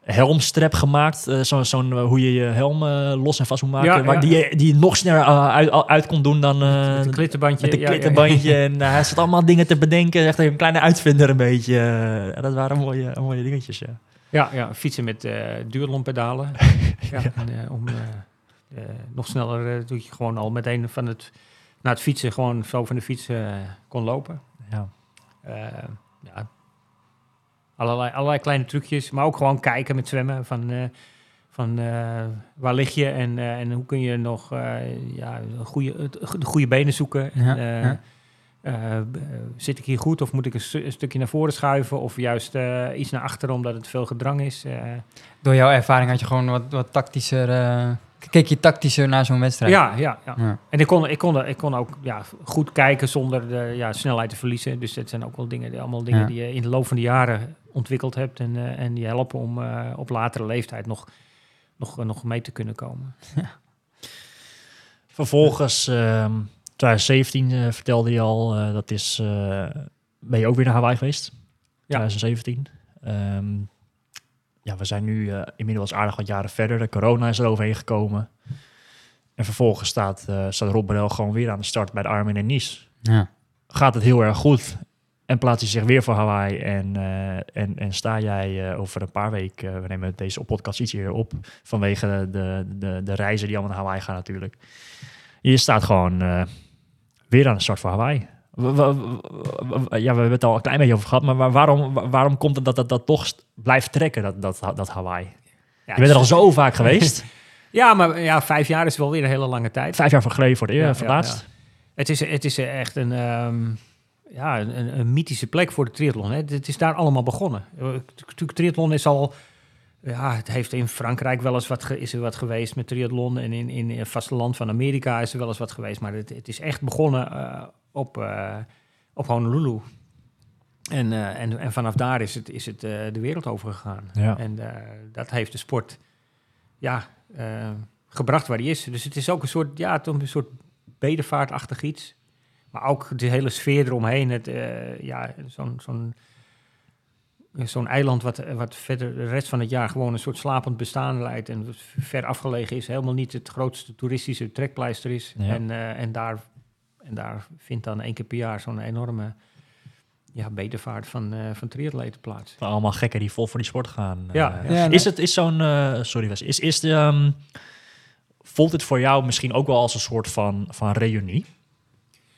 helmstrap gemaakt. zo, zo'n eh, hoe je je helm eh, los en vast moet maken. Ja, waar ja, die, je- die je nog sneller uit, uit kon doen dan. met een klittenbandje. met een ja, klittenbandje. En hij zat allemaal dingen te bedenken. Echt een kleine uitvinder een beetje. Eh, dat waren mooie, mooie dingetjes, ja. Ja, ja, fietsen met duurlompedalen. ja, en, om nog sneller doe je gewoon al meteen van het, na het fietsen gewoon zo van de fiets kon lopen. ja. Ja. Allerlei, allerlei kleine trucjes, maar ook gewoon kijken met zwemmen van, eh, van eh, waar lig je en, eh, en hoe kun je nog ja, goede, de goede benen zoeken. Ja, ja. zit ik hier goed of moet ik een, stu- een stukje naar voren schuiven of juist iets naar achteren omdat het veel gedrang is? Door jouw ervaring had je gewoon wat, wat tactischer... Keek je tactischer naar zo'n wedstrijd? Ja, ja, ja. Ja. En ik kon, ik kon, ik kon ook ja, goed kijken zonder de ja, snelheid te verliezen. Dus dat zijn ook wel dingen, allemaal dingen Ja. die je in de loop van de jaren ontwikkeld hebt. En, eh, en die helpen om eh, op latere leeftijd nog, nog, nog mee te kunnen komen. Vervolgens, ehm 2017 eh, vertelde je al, eh, dat is, eh, ben je ook weer naar Hawaii geweest? 2017. Ehm, ja, we zijn nu inmiddels aardig wat jaren verder. De corona is er overheen gekomen. En vervolgens staat, eh staat Rob Brel gewoon weer aan de start bij de Armin en Nice. Ja. Gaat het heel erg goed en plaatst hij zich weer voor Hawaii. En, eh, en, en sta jij eh, over een paar weken, eh, we nemen deze podcast iets eerder op, vanwege de, de, de, de reizen die allemaal naar Hawaii gaan natuurlijk. Je staat gewoon weer aan de start voor Hawaii. Wa- wa- wa- wa- Ja, we hebben het al een klein beetje over gehad, maar waar- waarom, wa- waarom komt het dat dat, dat toch blijft trekken, dat, dat, dat Hawaii? Ja, Je bent er al zo vaak geweest. Ja, maar ja, vijf jaar is wel weer een hele lange tijd. Vijf jaar voor geleden voor, de, Ja, het ja. Het is, het is echt een, ehm, ja, een, een, mythische plek voor de triathlon. Hè. Het is daar allemaal begonnen. Eh, Natuurlijk, triathlon is al... Ja, het heeft in Frankrijk wel eens wat, ge- is er wat geweest met triathlon. En in, in het vasteland van Amerika is er wel eens wat geweest. Maar het, het is echt begonnen eh, op, eh, op Honolulu. En, en, en vanaf daar is het, is het de wereld over gegaan. Ja. En dat heeft de sport ja, gebracht waar die is. Dus het is ook een soort, ja, toch een soort bedevaartachtig iets. Maar ook de hele sfeer eromheen. Het, eh, ja, zo'n zo'n zo'n eiland wat, wat verder de rest van het jaar gewoon een soort slapend bestaan leidt. En ver afgelegen is. Helemaal niet het grootste toeristische trekpleister is. Ja. En, eh, en, daar, en daar vindt dan één keer per jaar zo'n enorme ja, bedevaart van, eh van triatleten plaats. Allemaal gekken die vol voor die sport gaan. Ja, Eh, is het is zo'n. sorry, Wes. Is, is de. ehm, voelt het voor jou misschien ook wel als een soort van, van reunie?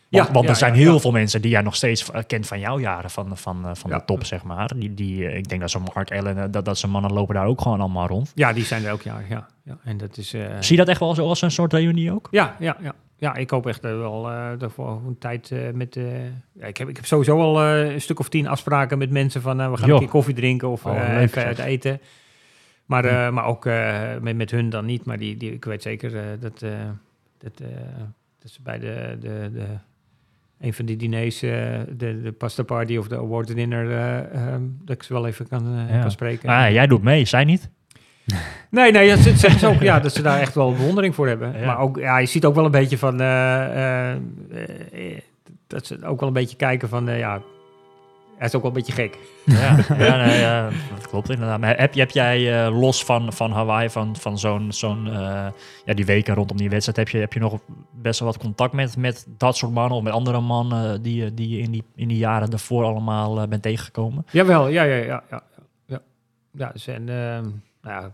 Want, Ja, want er zijn heel veel mensen die jij nog steeds kent van jouw jaren, van, van, eh, van de top, zeg maar. Die, die, eh, ik denk dat zo'n Mark Allen, eh, dat, dat zijn mannen lopen daar ook gewoon allemaal rond. Ja, die zijn er elk jaar. Ja, ja. En dat is. Zie je dat echt wel zo als een soort reunie ook? Ja, ja, ja. Ja, ik hoop echt wel eh daarvoor een tijd met... ja, ik, heb, ik heb sowieso al een stuk of tien afspraken met mensen van... we gaan een keer koffie drinken of Oh, even uit eten. Maar, eh, maar ook met, met hun dan niet. Maar die, die, ik weet zeker dat, dat, dat ze bij de, de, de, een van die diners... eh, de, de pasta party of de award dinner... eh, ehm, dat ik ze wel even kan, eh, Ja. kan spreken. Ah, jij doet mee, zij niet? Nee, nee, dat ze- zeggen ze ook ja, dat ze daar echt wel bewondering voor hebben. Ja. Maar ook, ja, je ziet ook wel een beetje van, dat ze ook wel een beetje kijken van, ja, hij is ook wel een beetje gek. Ja, ja, nee, ja, dat klopt inderdaad. Maar heb, heb jij eh, los van, van Hawaii, van, van zo'n, zo'n eh, ja, die weken rondom die wedstrijd, heb je, heb je nog best wel wat contact met, met dat soort mannen of met andere mannen die, je- die je in die, in die jaren daarvoor allemaal eh, bent tegengekomen? Jawel, ja, ja, ja, ja. Ja, ja dus en, ehm, nou ja,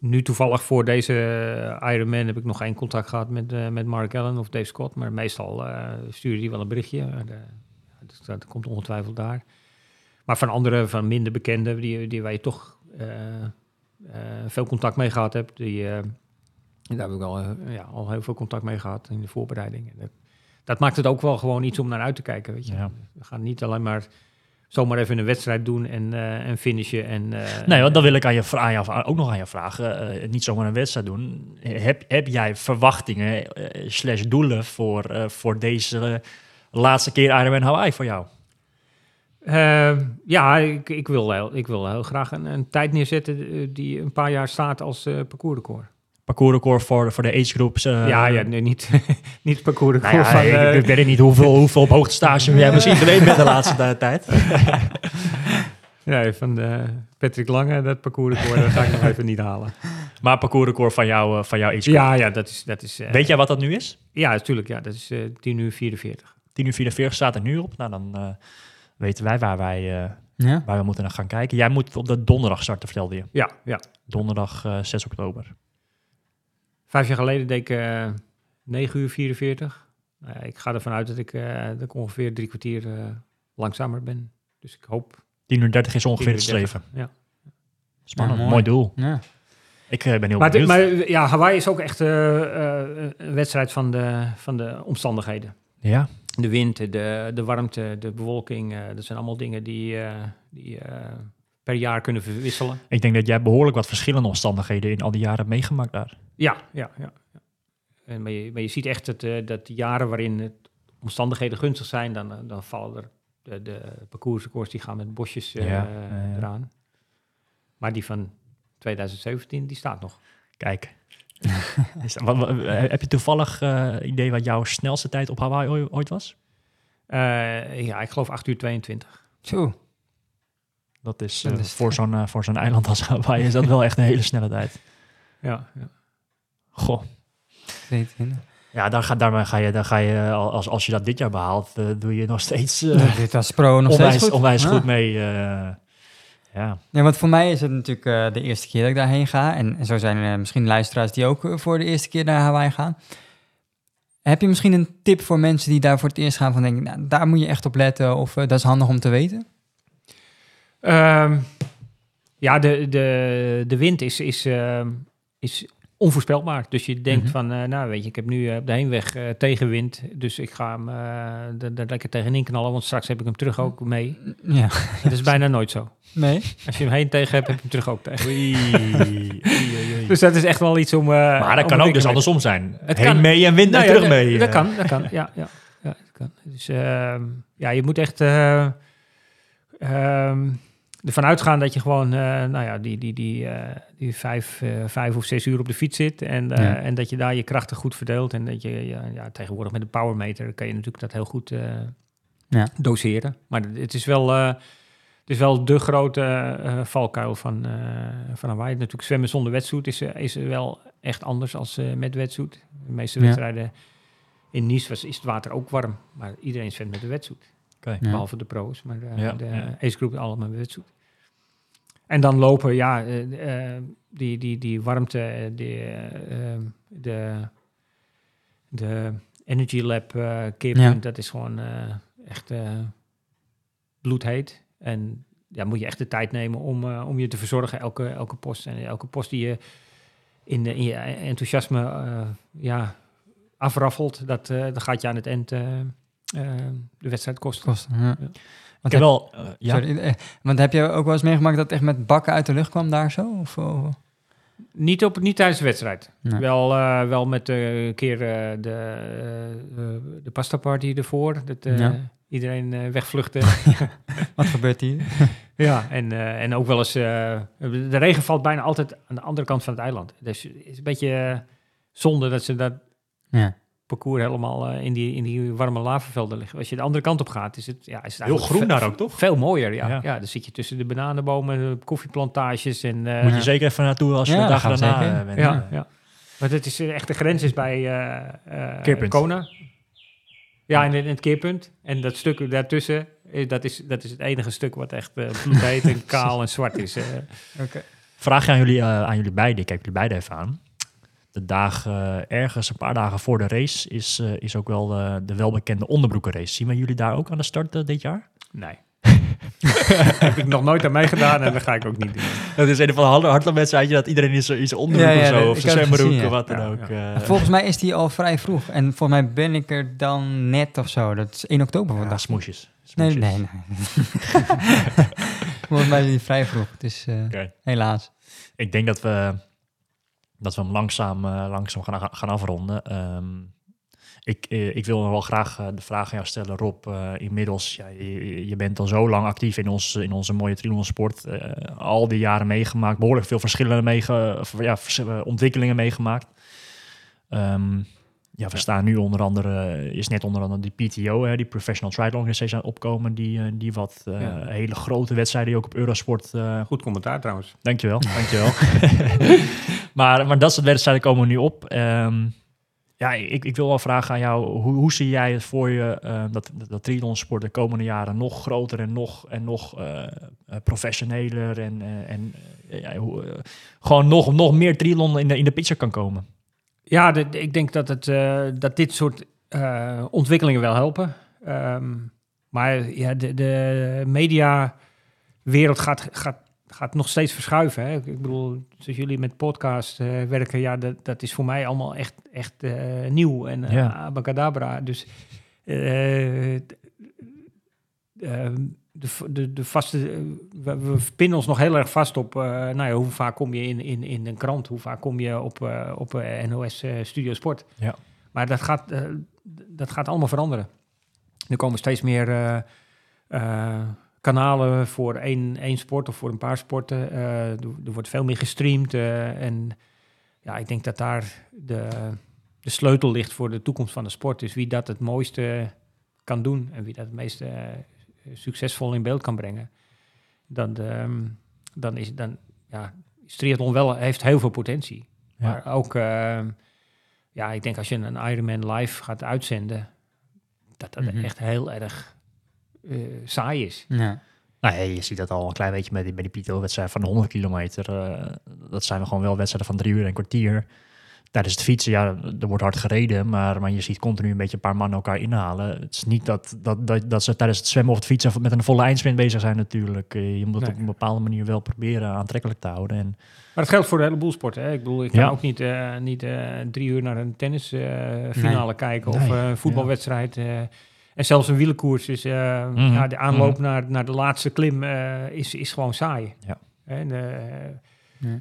nu toevallig voor deze Ironman heb ik nog geen contact gehad met, met Mark Allen of Dave Scott, maar meestal sturen die wel een berichtje. De- dat, dat komt ongetwijfeld daar. Maar van andere, van minder bekenden, die, die waar je toch eh, eh, veel contact mee gehad hebt, die, eh, daar heb ik al, ja, al heel veel contact mee gehad in de voorbereiding. En dat, dat maakt het ook wel gewoon iets om naar uit te kijken. Weet je? Ja. We gaan niet alleen maar zomaar even een wedstrijd doen en, eh, en finishen. En, Nee, want dan wil ik aan je, aan ook nog aan je vragen. niet zomaar een wedstrijd doen. Heb, heb jij verwachtingen slash doelen voor, voor deze laatste keer Ironman Hawaii voor jou? Eh, ja, ik, ik, wil heel, ik wil heel graag een, een tijd neerzetten eh, die een paar jaar staat als eh parcoursrecord. Parcoursrecord voor, voor de age groups. eh, ja, ja, nee, niet, niet parcoursrecord Nou ja, van... ik, ik weet niet hoeveel, hoeveel op hoogtestage jij misschien geweest bent de laatste tijd. nee, van eh, Patrick Lange, dat parcoursrecord, dat ga ik nog even niet halen. Maar parcoursrecord van, jou, van jouw age group. Ja, ja, dat is... Dat is eh, Weet jij wat dat nu is? Ja, natuurlijk. Ja, dat is eh 10 uur 44. 10 uur 44 staat er nu op. Nou, dan eh, weten wij waar wij, eh, Ja? waar we moeten naar gaan kijken. Jij moet op de donderdag starten, vertelde je. Ja, ja. Donderdag eh, 6 oktober. Vijf jaar geleden deed ik eh 9 uur 44. Nou ja, ik ga ervan uit dat ik, eh, dat ik ongeveer drie kwartier eh, langzamer ben. Dus ik hoop 10 uur 30 is ongeveer 10 het streven. 30. Ja. Spannend, Ja, mooi. mooi. doel. Ja. Ik eh, ben heel Maar, benieuwd. maar ja, Hawaii is ook echt eh, eh, een wedstrijd van de, van de omstandigheden. ja, De wind, de, de warmte, de bewolking, eh, dat zijn allemaal dingen die, eh, die eh, per jaar kunnen verwisselen. Ik denk dat jij behoorlijk wat verschillende omstandigheden in al die jaren hebt meegemaakt daar. Ja, ja, ja. ja. En maar, je, maar je ziet echt dat, dat de jaren waarin het omstandigheden gunstig zijn, dan, dan vallen er de, de parcoursrecords die gaan met bosjes ja. eraan. Maar die van 2017, die staat nog. Kijk. Is dat- wat- wat- heb je toevallig eh, idee wat jouw snelste tijd op Hawaii ooit- ooit was? Eh, ja, ik geloof 8 uur 22. Zo. Dat is, Dat eh, is- voor zo'n eh, voor zo'n eiland als Hawaii is dat wel echt een hele snelle tijd. Ja, ja. Goh. 22. Ja, daar ga, daarmee ga je, daar ga je eh, als, als je dat dit jaar behaalt, eh, doe je nog steeds eh, Ja, dit was pro nog steeds onwijs, goed. onwijs Ja. goed mee. Ja. Ja, want voor mij is het natuurlijk eh, de eerste keer dat ik daarheen ga. En, en zo zijn er misschien luisteraars die ook eh, voor de eerste keer naar Hawaii gaan. Heb je misschien een tip voor mensen die daar voor het eerst gaan van denken, nou, daar moet je echt op letten of eh, dat is handig om te weten? Ehm, ja, de, de, de wind is, is, ehm, is onvoorspelbaar. Dus je denkt Mhm. van, eh, nou weet je, ik heb nu eh, op de heenweg eh, tegenwind. Dus ik ga hem eh, er, er lekker tegenin knallen, want straks heb ik hem terug ook mee. Ja. Dat is bijna nooit zo. Nee? Als je hem heen tegen hebt, heb je hem terug ook tegen. Oei, oei, oei, oei. Dus dat is echt wel iets om... eh, maar dat om kan ook dus mee- andersom zijn. Het Heen kan. mee en wind Nou en ja, terug dat- mee. Dat kan, dat kan. Ja, ja, ja dat kan. Dus ehm, ja, je moet echt eh, ehm, ervan uitgaan dat je gewoon, eh, nou ja, die, die, die, eh, die vijf, eh, vijf of zes uur op de fiets zit en, Ja. en dat je daar je krachten goed verdeelt en dat je, ja, ja, tegenwoordig met de powermeter kan je natuurlijk dat heel goed Ja. doseren. Maar het is wel, het is wel de grote valkuil van, van Hawaii. Natuurlijk zwemmen zonder wetsuit is, is wel echt anders als met wetsuit. De meeste wedstrijden in Nice was, is het water ook warm, maar iedereen zwemt met de wetsuit. Oké. Ja. Behalve de pro's, maar de, Ja, de ja. ace group allemaal wetsuit. En dan lopen, ja, eh, eh, die, die, die warmte, eh, die, eh, eh, de, de Energy Lab eh keerpunt, Ja. dat is gewoon eh, echt eh, bloedheet. En ja, moet je echt de tijd nemen om, eh, om je te verzorgen, elke, elke post. En elke post die je in, de, in je enthousiasme eh, ja, afraffelt, dat, eh, dat gaat je aan het eind eh, eh, de wedstrijd kosten. Kosten. Ja. Wat heb heb, wel... eh, ja, sorry, eh, want heb je ook wel eens meegemaakt dat het echt met bakken uit de lucht kwam daar zo? Of, of- Niet, op, niet tijdens de wedstrijd. Nee. Wel, eh, wel met een keer eh, de, eh, eh, de pasta party ervoor. Dat eh, Ja. iedereen eh, wegvluchtte. wat gebeurt hier? ja, en, eh, en ook wel eens... eh, de regen valt bijna altijd aan de andere kant van het eiland. Dus het is een beetje eh, zonde dat ze dat Ja. Parcours helemaal eh, in, die, in die warme lavavelden liggen. Als je de andere kant op gaat, is het, ja, is het Heel groen daar ook, toch? Veel mooier, ja. Ja. ja. dan zit je tussen de bananenbomen, de koffieplantages en... eh, Moet je zeker even naartoe als je Ja, de dag daarna zeker. eh, bent. Ja, ja. Maar dat is echt de grens is bij eh eh Keerpunt. Kona. Ja, in, in het keerpunt. En dat stuk daartussen, dat is, dat is het enige stuk wat echt uh, en kaal en zwart is. eh. Vraag je aan jullie, aan jullie beiden, ik kijk jullie beiden even aan. De dagen, eh, ergens een paar dagen voor de race, is, eh, is ook wel de welbekende onderbroekenrace. Zien we jullie daar ook aan de start eh, dit jaar? Nee. Heb ik nog nooit aan meegedaan en dat ga ik ook niet doen. Dat is een van de hardloopwedstrijdje dat iedereen in zijn onderbroek Ja, ja, of zo, of zijn zwembroek, of wat dan ook. ja. eh. Volgens mij is die al vrij vroeg. En volgens mij ben ik er dan net of zo. Dat is 1 oktober ja, vandaag. smoesjes. nee, Smoesjes. nee, nee. volgens mij is die vrij vroeg. Dus eh, Oké. helaas. Ik denk dat we, dat we hem langzaam, eh, langzaam gaan, gaan afronden. Ehm, ik, eh, ik wil wel graag eh, de vraag aan jou stellen, Rob. inmiddels, ja, je, bent al zo lang actief in, ons, in onze mooie triathlonsport. eh al die jaren meegemaakt, behoorlijk veel verschillende meege, of, ja, ontwikkelingen meegemaakt. Ehm, ja, we staan nu onder andere, is net onder andere die PTO, hè, die Professional Triathlon steeds aan opkomen, die, eh, die wat eh, Ja. hele grote wedstrijden die ook op Eurosport eh, Goed commentaar trouwens. Dankjewel, dankjewel. maar, maar dat soort wedstrijden komen nu op. Ehm, ja, ik, ik wil wel vragen aan jou, hoe, hoe zie jij het voor je dat, dat, triathlonsport de komende jaren nog groter en nog, en nog professioneler en, en ja, hoe, gewoon nog, nog meer triathlon in de, in de picture kan komen? Ja, de- ik denk dat, het, eh, dat dit soort eh, ontwikkelingen wel helpen. Ehm, maar ja, de, de mediawereld gaat, gaat, gaat nog steeds verschuiven. Hè? Ik bedoel, zoals jullie met podcast eh, werken, ja, dat, dat is voor mij allemaal echt, echt nieuw en Ja. abacadabra. Dus de, de, de vaste, eh, we, we pinnen ons nog heel erg vast op, eh, nou ja, hoe vaak kom je in, in, in een krant, hoe vaak kom je op, eh, op NOS Studio Sport. Ja. Maar dat gaat, dat gaat allemaal veranderen. Er komen steeds meer kanalen voor één, één sport of voor een paar sporten. Er, wordt veel meer gestreamd. en ja, ik denk dat daar de, de sleutel ligt voor de toekomst van de sport. Dus wie dat het mooiste kan doen en wie dat het meeste succesvol in beeld kan brengen. Dan, ehm, dan is dan, ja, triathlon wel, heeft heel veel potentie. Ja. Maar ook, ehm, ja, ik denk als je een Ironman live gaat uitzenden, dat dat Mhm. echt heel erg eh, saai is. Ja. Nou, ja, je ziet dat al een klein beetje met die, bij die Pito-wedstrijd van de 100 kilometer. eh, dat zijn we gewoon wel wedstrijden van drie uur en kwartier. Tijdens het fietsen, ja, er wordt hard gereden, maar, maar je ziet continu een beetje een paar mannen elkaar inhalen. Het is niet dat, dat, dat, dat ze tijdens het zwemmen of het fietsen met een volle eindsprint bezig zijn natuurlijk. Eh, Je moet het Nee. op een bepaalde manier wel proberen aantrekkelijk te houden. En Maar dat geldt voor een heleboel sporten. Hè? Ik bedoel, ik kan Ja. ook niet, eh, niet eh, drie uur naar een tennisfinale finale kijken of Nee, eh, een voetbalwedstrijd. eh. en zelfs een wielenkoers is, eh, Mhm, ja, de aanloop mhm. naar, naar de laatste klim eh, is, is gewoon saai. Ja. En, eh, Ja.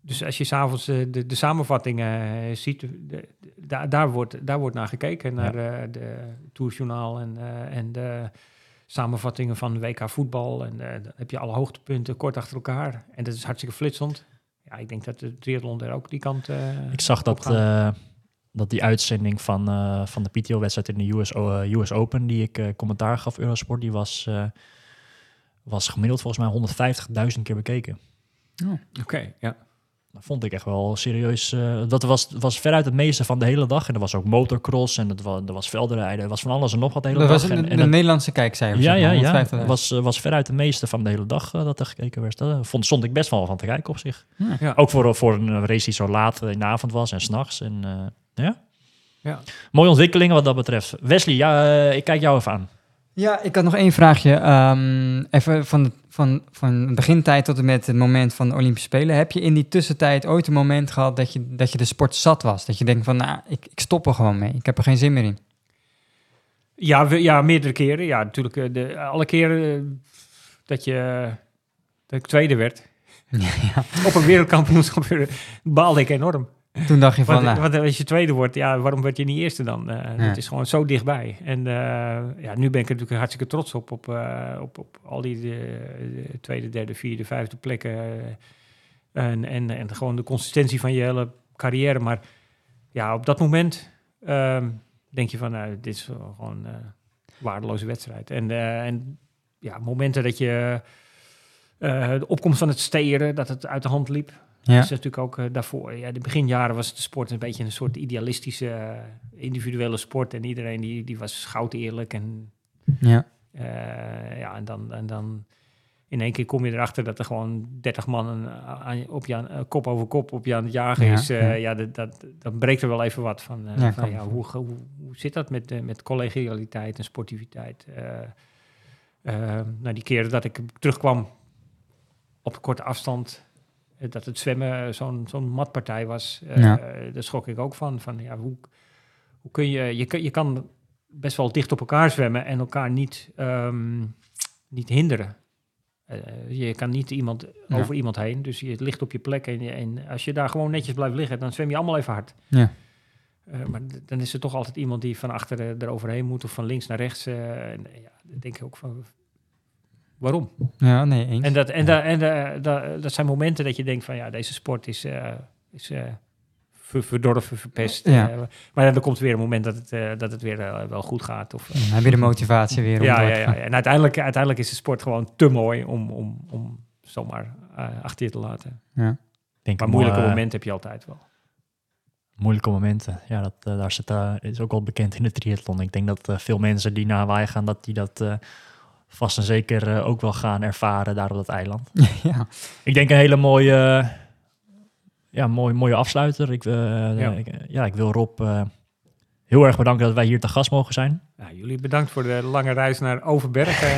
Dus als je s'avonds eh, de, de samenvattingen eh, ziet, de- de- daar, daar, wordt, daar wordt naar gekeken, naar eh, de Tourjournaal en, eh, en de samenvattingen van WK voetbal. En dan heb je alle hoogtepunten kort achter elkaar. En dat is hartstikke flitsend. Ja, ik denk dat de triathlon daar ook die kant... eh, ik zag dat, eh, dat die uitzending van, eh, van de PTO-wedstrijd in de US, Open, die ik eh, commentaar gaf, Eurosport, die was, eh, was gemiddeld volgens mij 150.000 keer bekeken. Oké, ja. Dat vond ik echt wel serieus. eh, dat was, was veruit het meeste van de hele dag. En er was ook motocross en het was, er was veldrijden. Er was van alles en nog wat de hele Dat dag. was de, en, de het- Nederlandse kijkcijfers. ja, ja, ja. 150.000. Het was, eh, was veruit de meeste van de hele dag eh, dat er gekeken werd. Daar vond, stond ik best wel van te kijken op zich. Ja. Ook voor, voor een race die zo laat in de avond was en s'nachts. En eh, ja, Ja. mooie ontwikkelingen wat dat betreft. Wesley, ja, ik kijk jou even aan. Ja, ik had nog één vraagje. Ehm, even van, de, van, van begintijd tot en met het moment van de Olympische Spelen. Heb je in die tussentijd ooit een moment gehad dat je, dat je de sport zat was? Dat je denkt van, nou, ik, ik stop er gewoon mee. Ik heb er geen zin meer in. Ja, we- ja, meerdere keren. Ja, natuurlijk. eh, De, alle keren eh, dat, je, dat ik tweede werd op een wereldkampioenschap baalde ik enorm. Toen dacht je van, Want, nou, want als je tweede wordt, ja, waarom werd je niet eerste dan? Eh Ja. Dat is gewoon zo dichtbij. En eh, ja, nu ben ik er natuurlijk hartstikke trots op, op, eh, op, op al die de, de tweede, derde, vierde, vijfde plekken. eh, en, en, en gewoon de consistentie van je hele carrière. Maar ja, op dat moment ehm, denk je van, nou, dit is gewoon eh waardeloze wedstrijd. En, eh, en ja, momenten dat je eh, de opkomst van het steren, dat het uit de hand liep. Ja, Dat is natuurlijk ook eh, daarvoor. Ja, de beginjaren was de sport een beetje een soort idealistische, eh, individuele sport. En iedereen die, die was goud eerlijk. En, ja, eh, ja, en, dan, en dan in één keer kom je erachter dat er gewoon 30 man aan, aan- op je aan- kop over kop op je aan het jagen Ja, is. Ja. ja, dat, dat, dan breekt er wel even wat van. Ja, van, ja, hoe, hoe, hoe zit dat met, met collegialiteit en sportiviteit? Nou, die keren dat ik terugkwam op korte afstand, dat het zwemmen zo'n zo'n matpartij was, eh, Ja. daar schrok ik ook van. van ja, hoe, hoe kun je, je, kan- je kan best wel dicht op elkaar zwemmen en elkaar niet, ehm, niet hinderen. Eh, je kan niet iemand Ja. over iemand heen, dus je ligt op je plek en, en als je daar gewoon netjes blijft liggen, dan zwem je allemaal even hard. ja. Eh, maar dan is er toch altijd iemand die van achter eh, eroverheen moet of van links naar rechts. eh, en, eh, ja, dan denk ik ook van, waarom? Ja, nee, eens. En, dat, en, da, en da, da- dat zijn momenten dat je denkt van, ja, deze sport is, eh, is eh, ver- verdorven, verpest. Ja. eh, maar ja, dan komt weer een moment dat het, eh, dat het weer wel goed gaat. Of, eh, Dan heb je de motivatie weer om ja, door ja, ja, ja. En uiteindelijk, uiteindelijk is de sport gewoon te mooi om, om, om zomaar eh, achter je te laten. Ja. Ik Denk Maar moeilijke momenten heb je altijd wel. Moeilijke momenten. Ja, dat, daar zit, eh, is ook wel bekend in de triathlon. Ik denk dat veel mensen die naar Hawaii gaan, dat die dat eh, vast en zeker eh, ook wel gaan ervaren daar op dat eiland. ja. Ik denk een hele mooie, ja, mooie, mooie afsluiter. Ik, eh, Ja. ik, eh, ja, ik wil Rob eh, heel erg bedanken dat wij hier te gast mogen zijn. Nou, jullie bedankt voor de lange reis naar Overberg.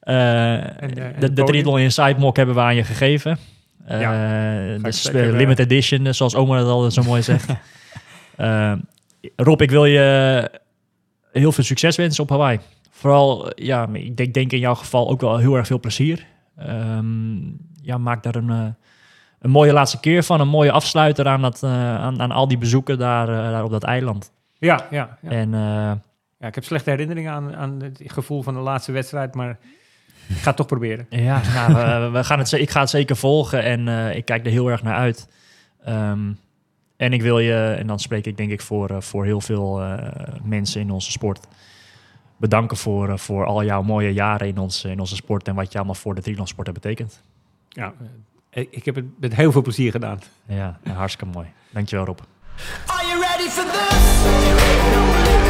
en de, de. Triathlon Inside Mock hebben we aan je gegeven. Eh, ik de spe- zeker, eh, limited edition, zoals oma dat altijd zo mooi zegt. Rob, ik wil je heel veel succes wensen op Hawaii. Vooral, ja, ik denk, denk in jouw geval ook wel heel erg veel plezier. Ehm, ja, maak daar een, eh, een mooie laatste keer van. Een mooie afsluiter aan, dat, eh, aan, aan al die bezoeken daar, eh, daar op dat eiland. Ja, ja, ja. En ja, ik heb slechte herinneringen aan, aan het gevoel van de laatste wedstrijd, maar ik ga het toch proberen. ja, nou, we, we gaan het, ik ga het zeker volgen en ik kijk er heel erg naar uit. Ehm, en ik wil je, en dan spreek ik denk ik voor, voor heel veel mensen in onze sport, bedanken voor, eh, voor al jouw mooie jaren in, ons, in onze sport en wat je allemaal voor de triathlonsport hebt betekend. Ja, eh, ik heb het met heel veel plezier gedaan. Ja, hartstikke mooi. Dankjewel Rob. Are you ready for this?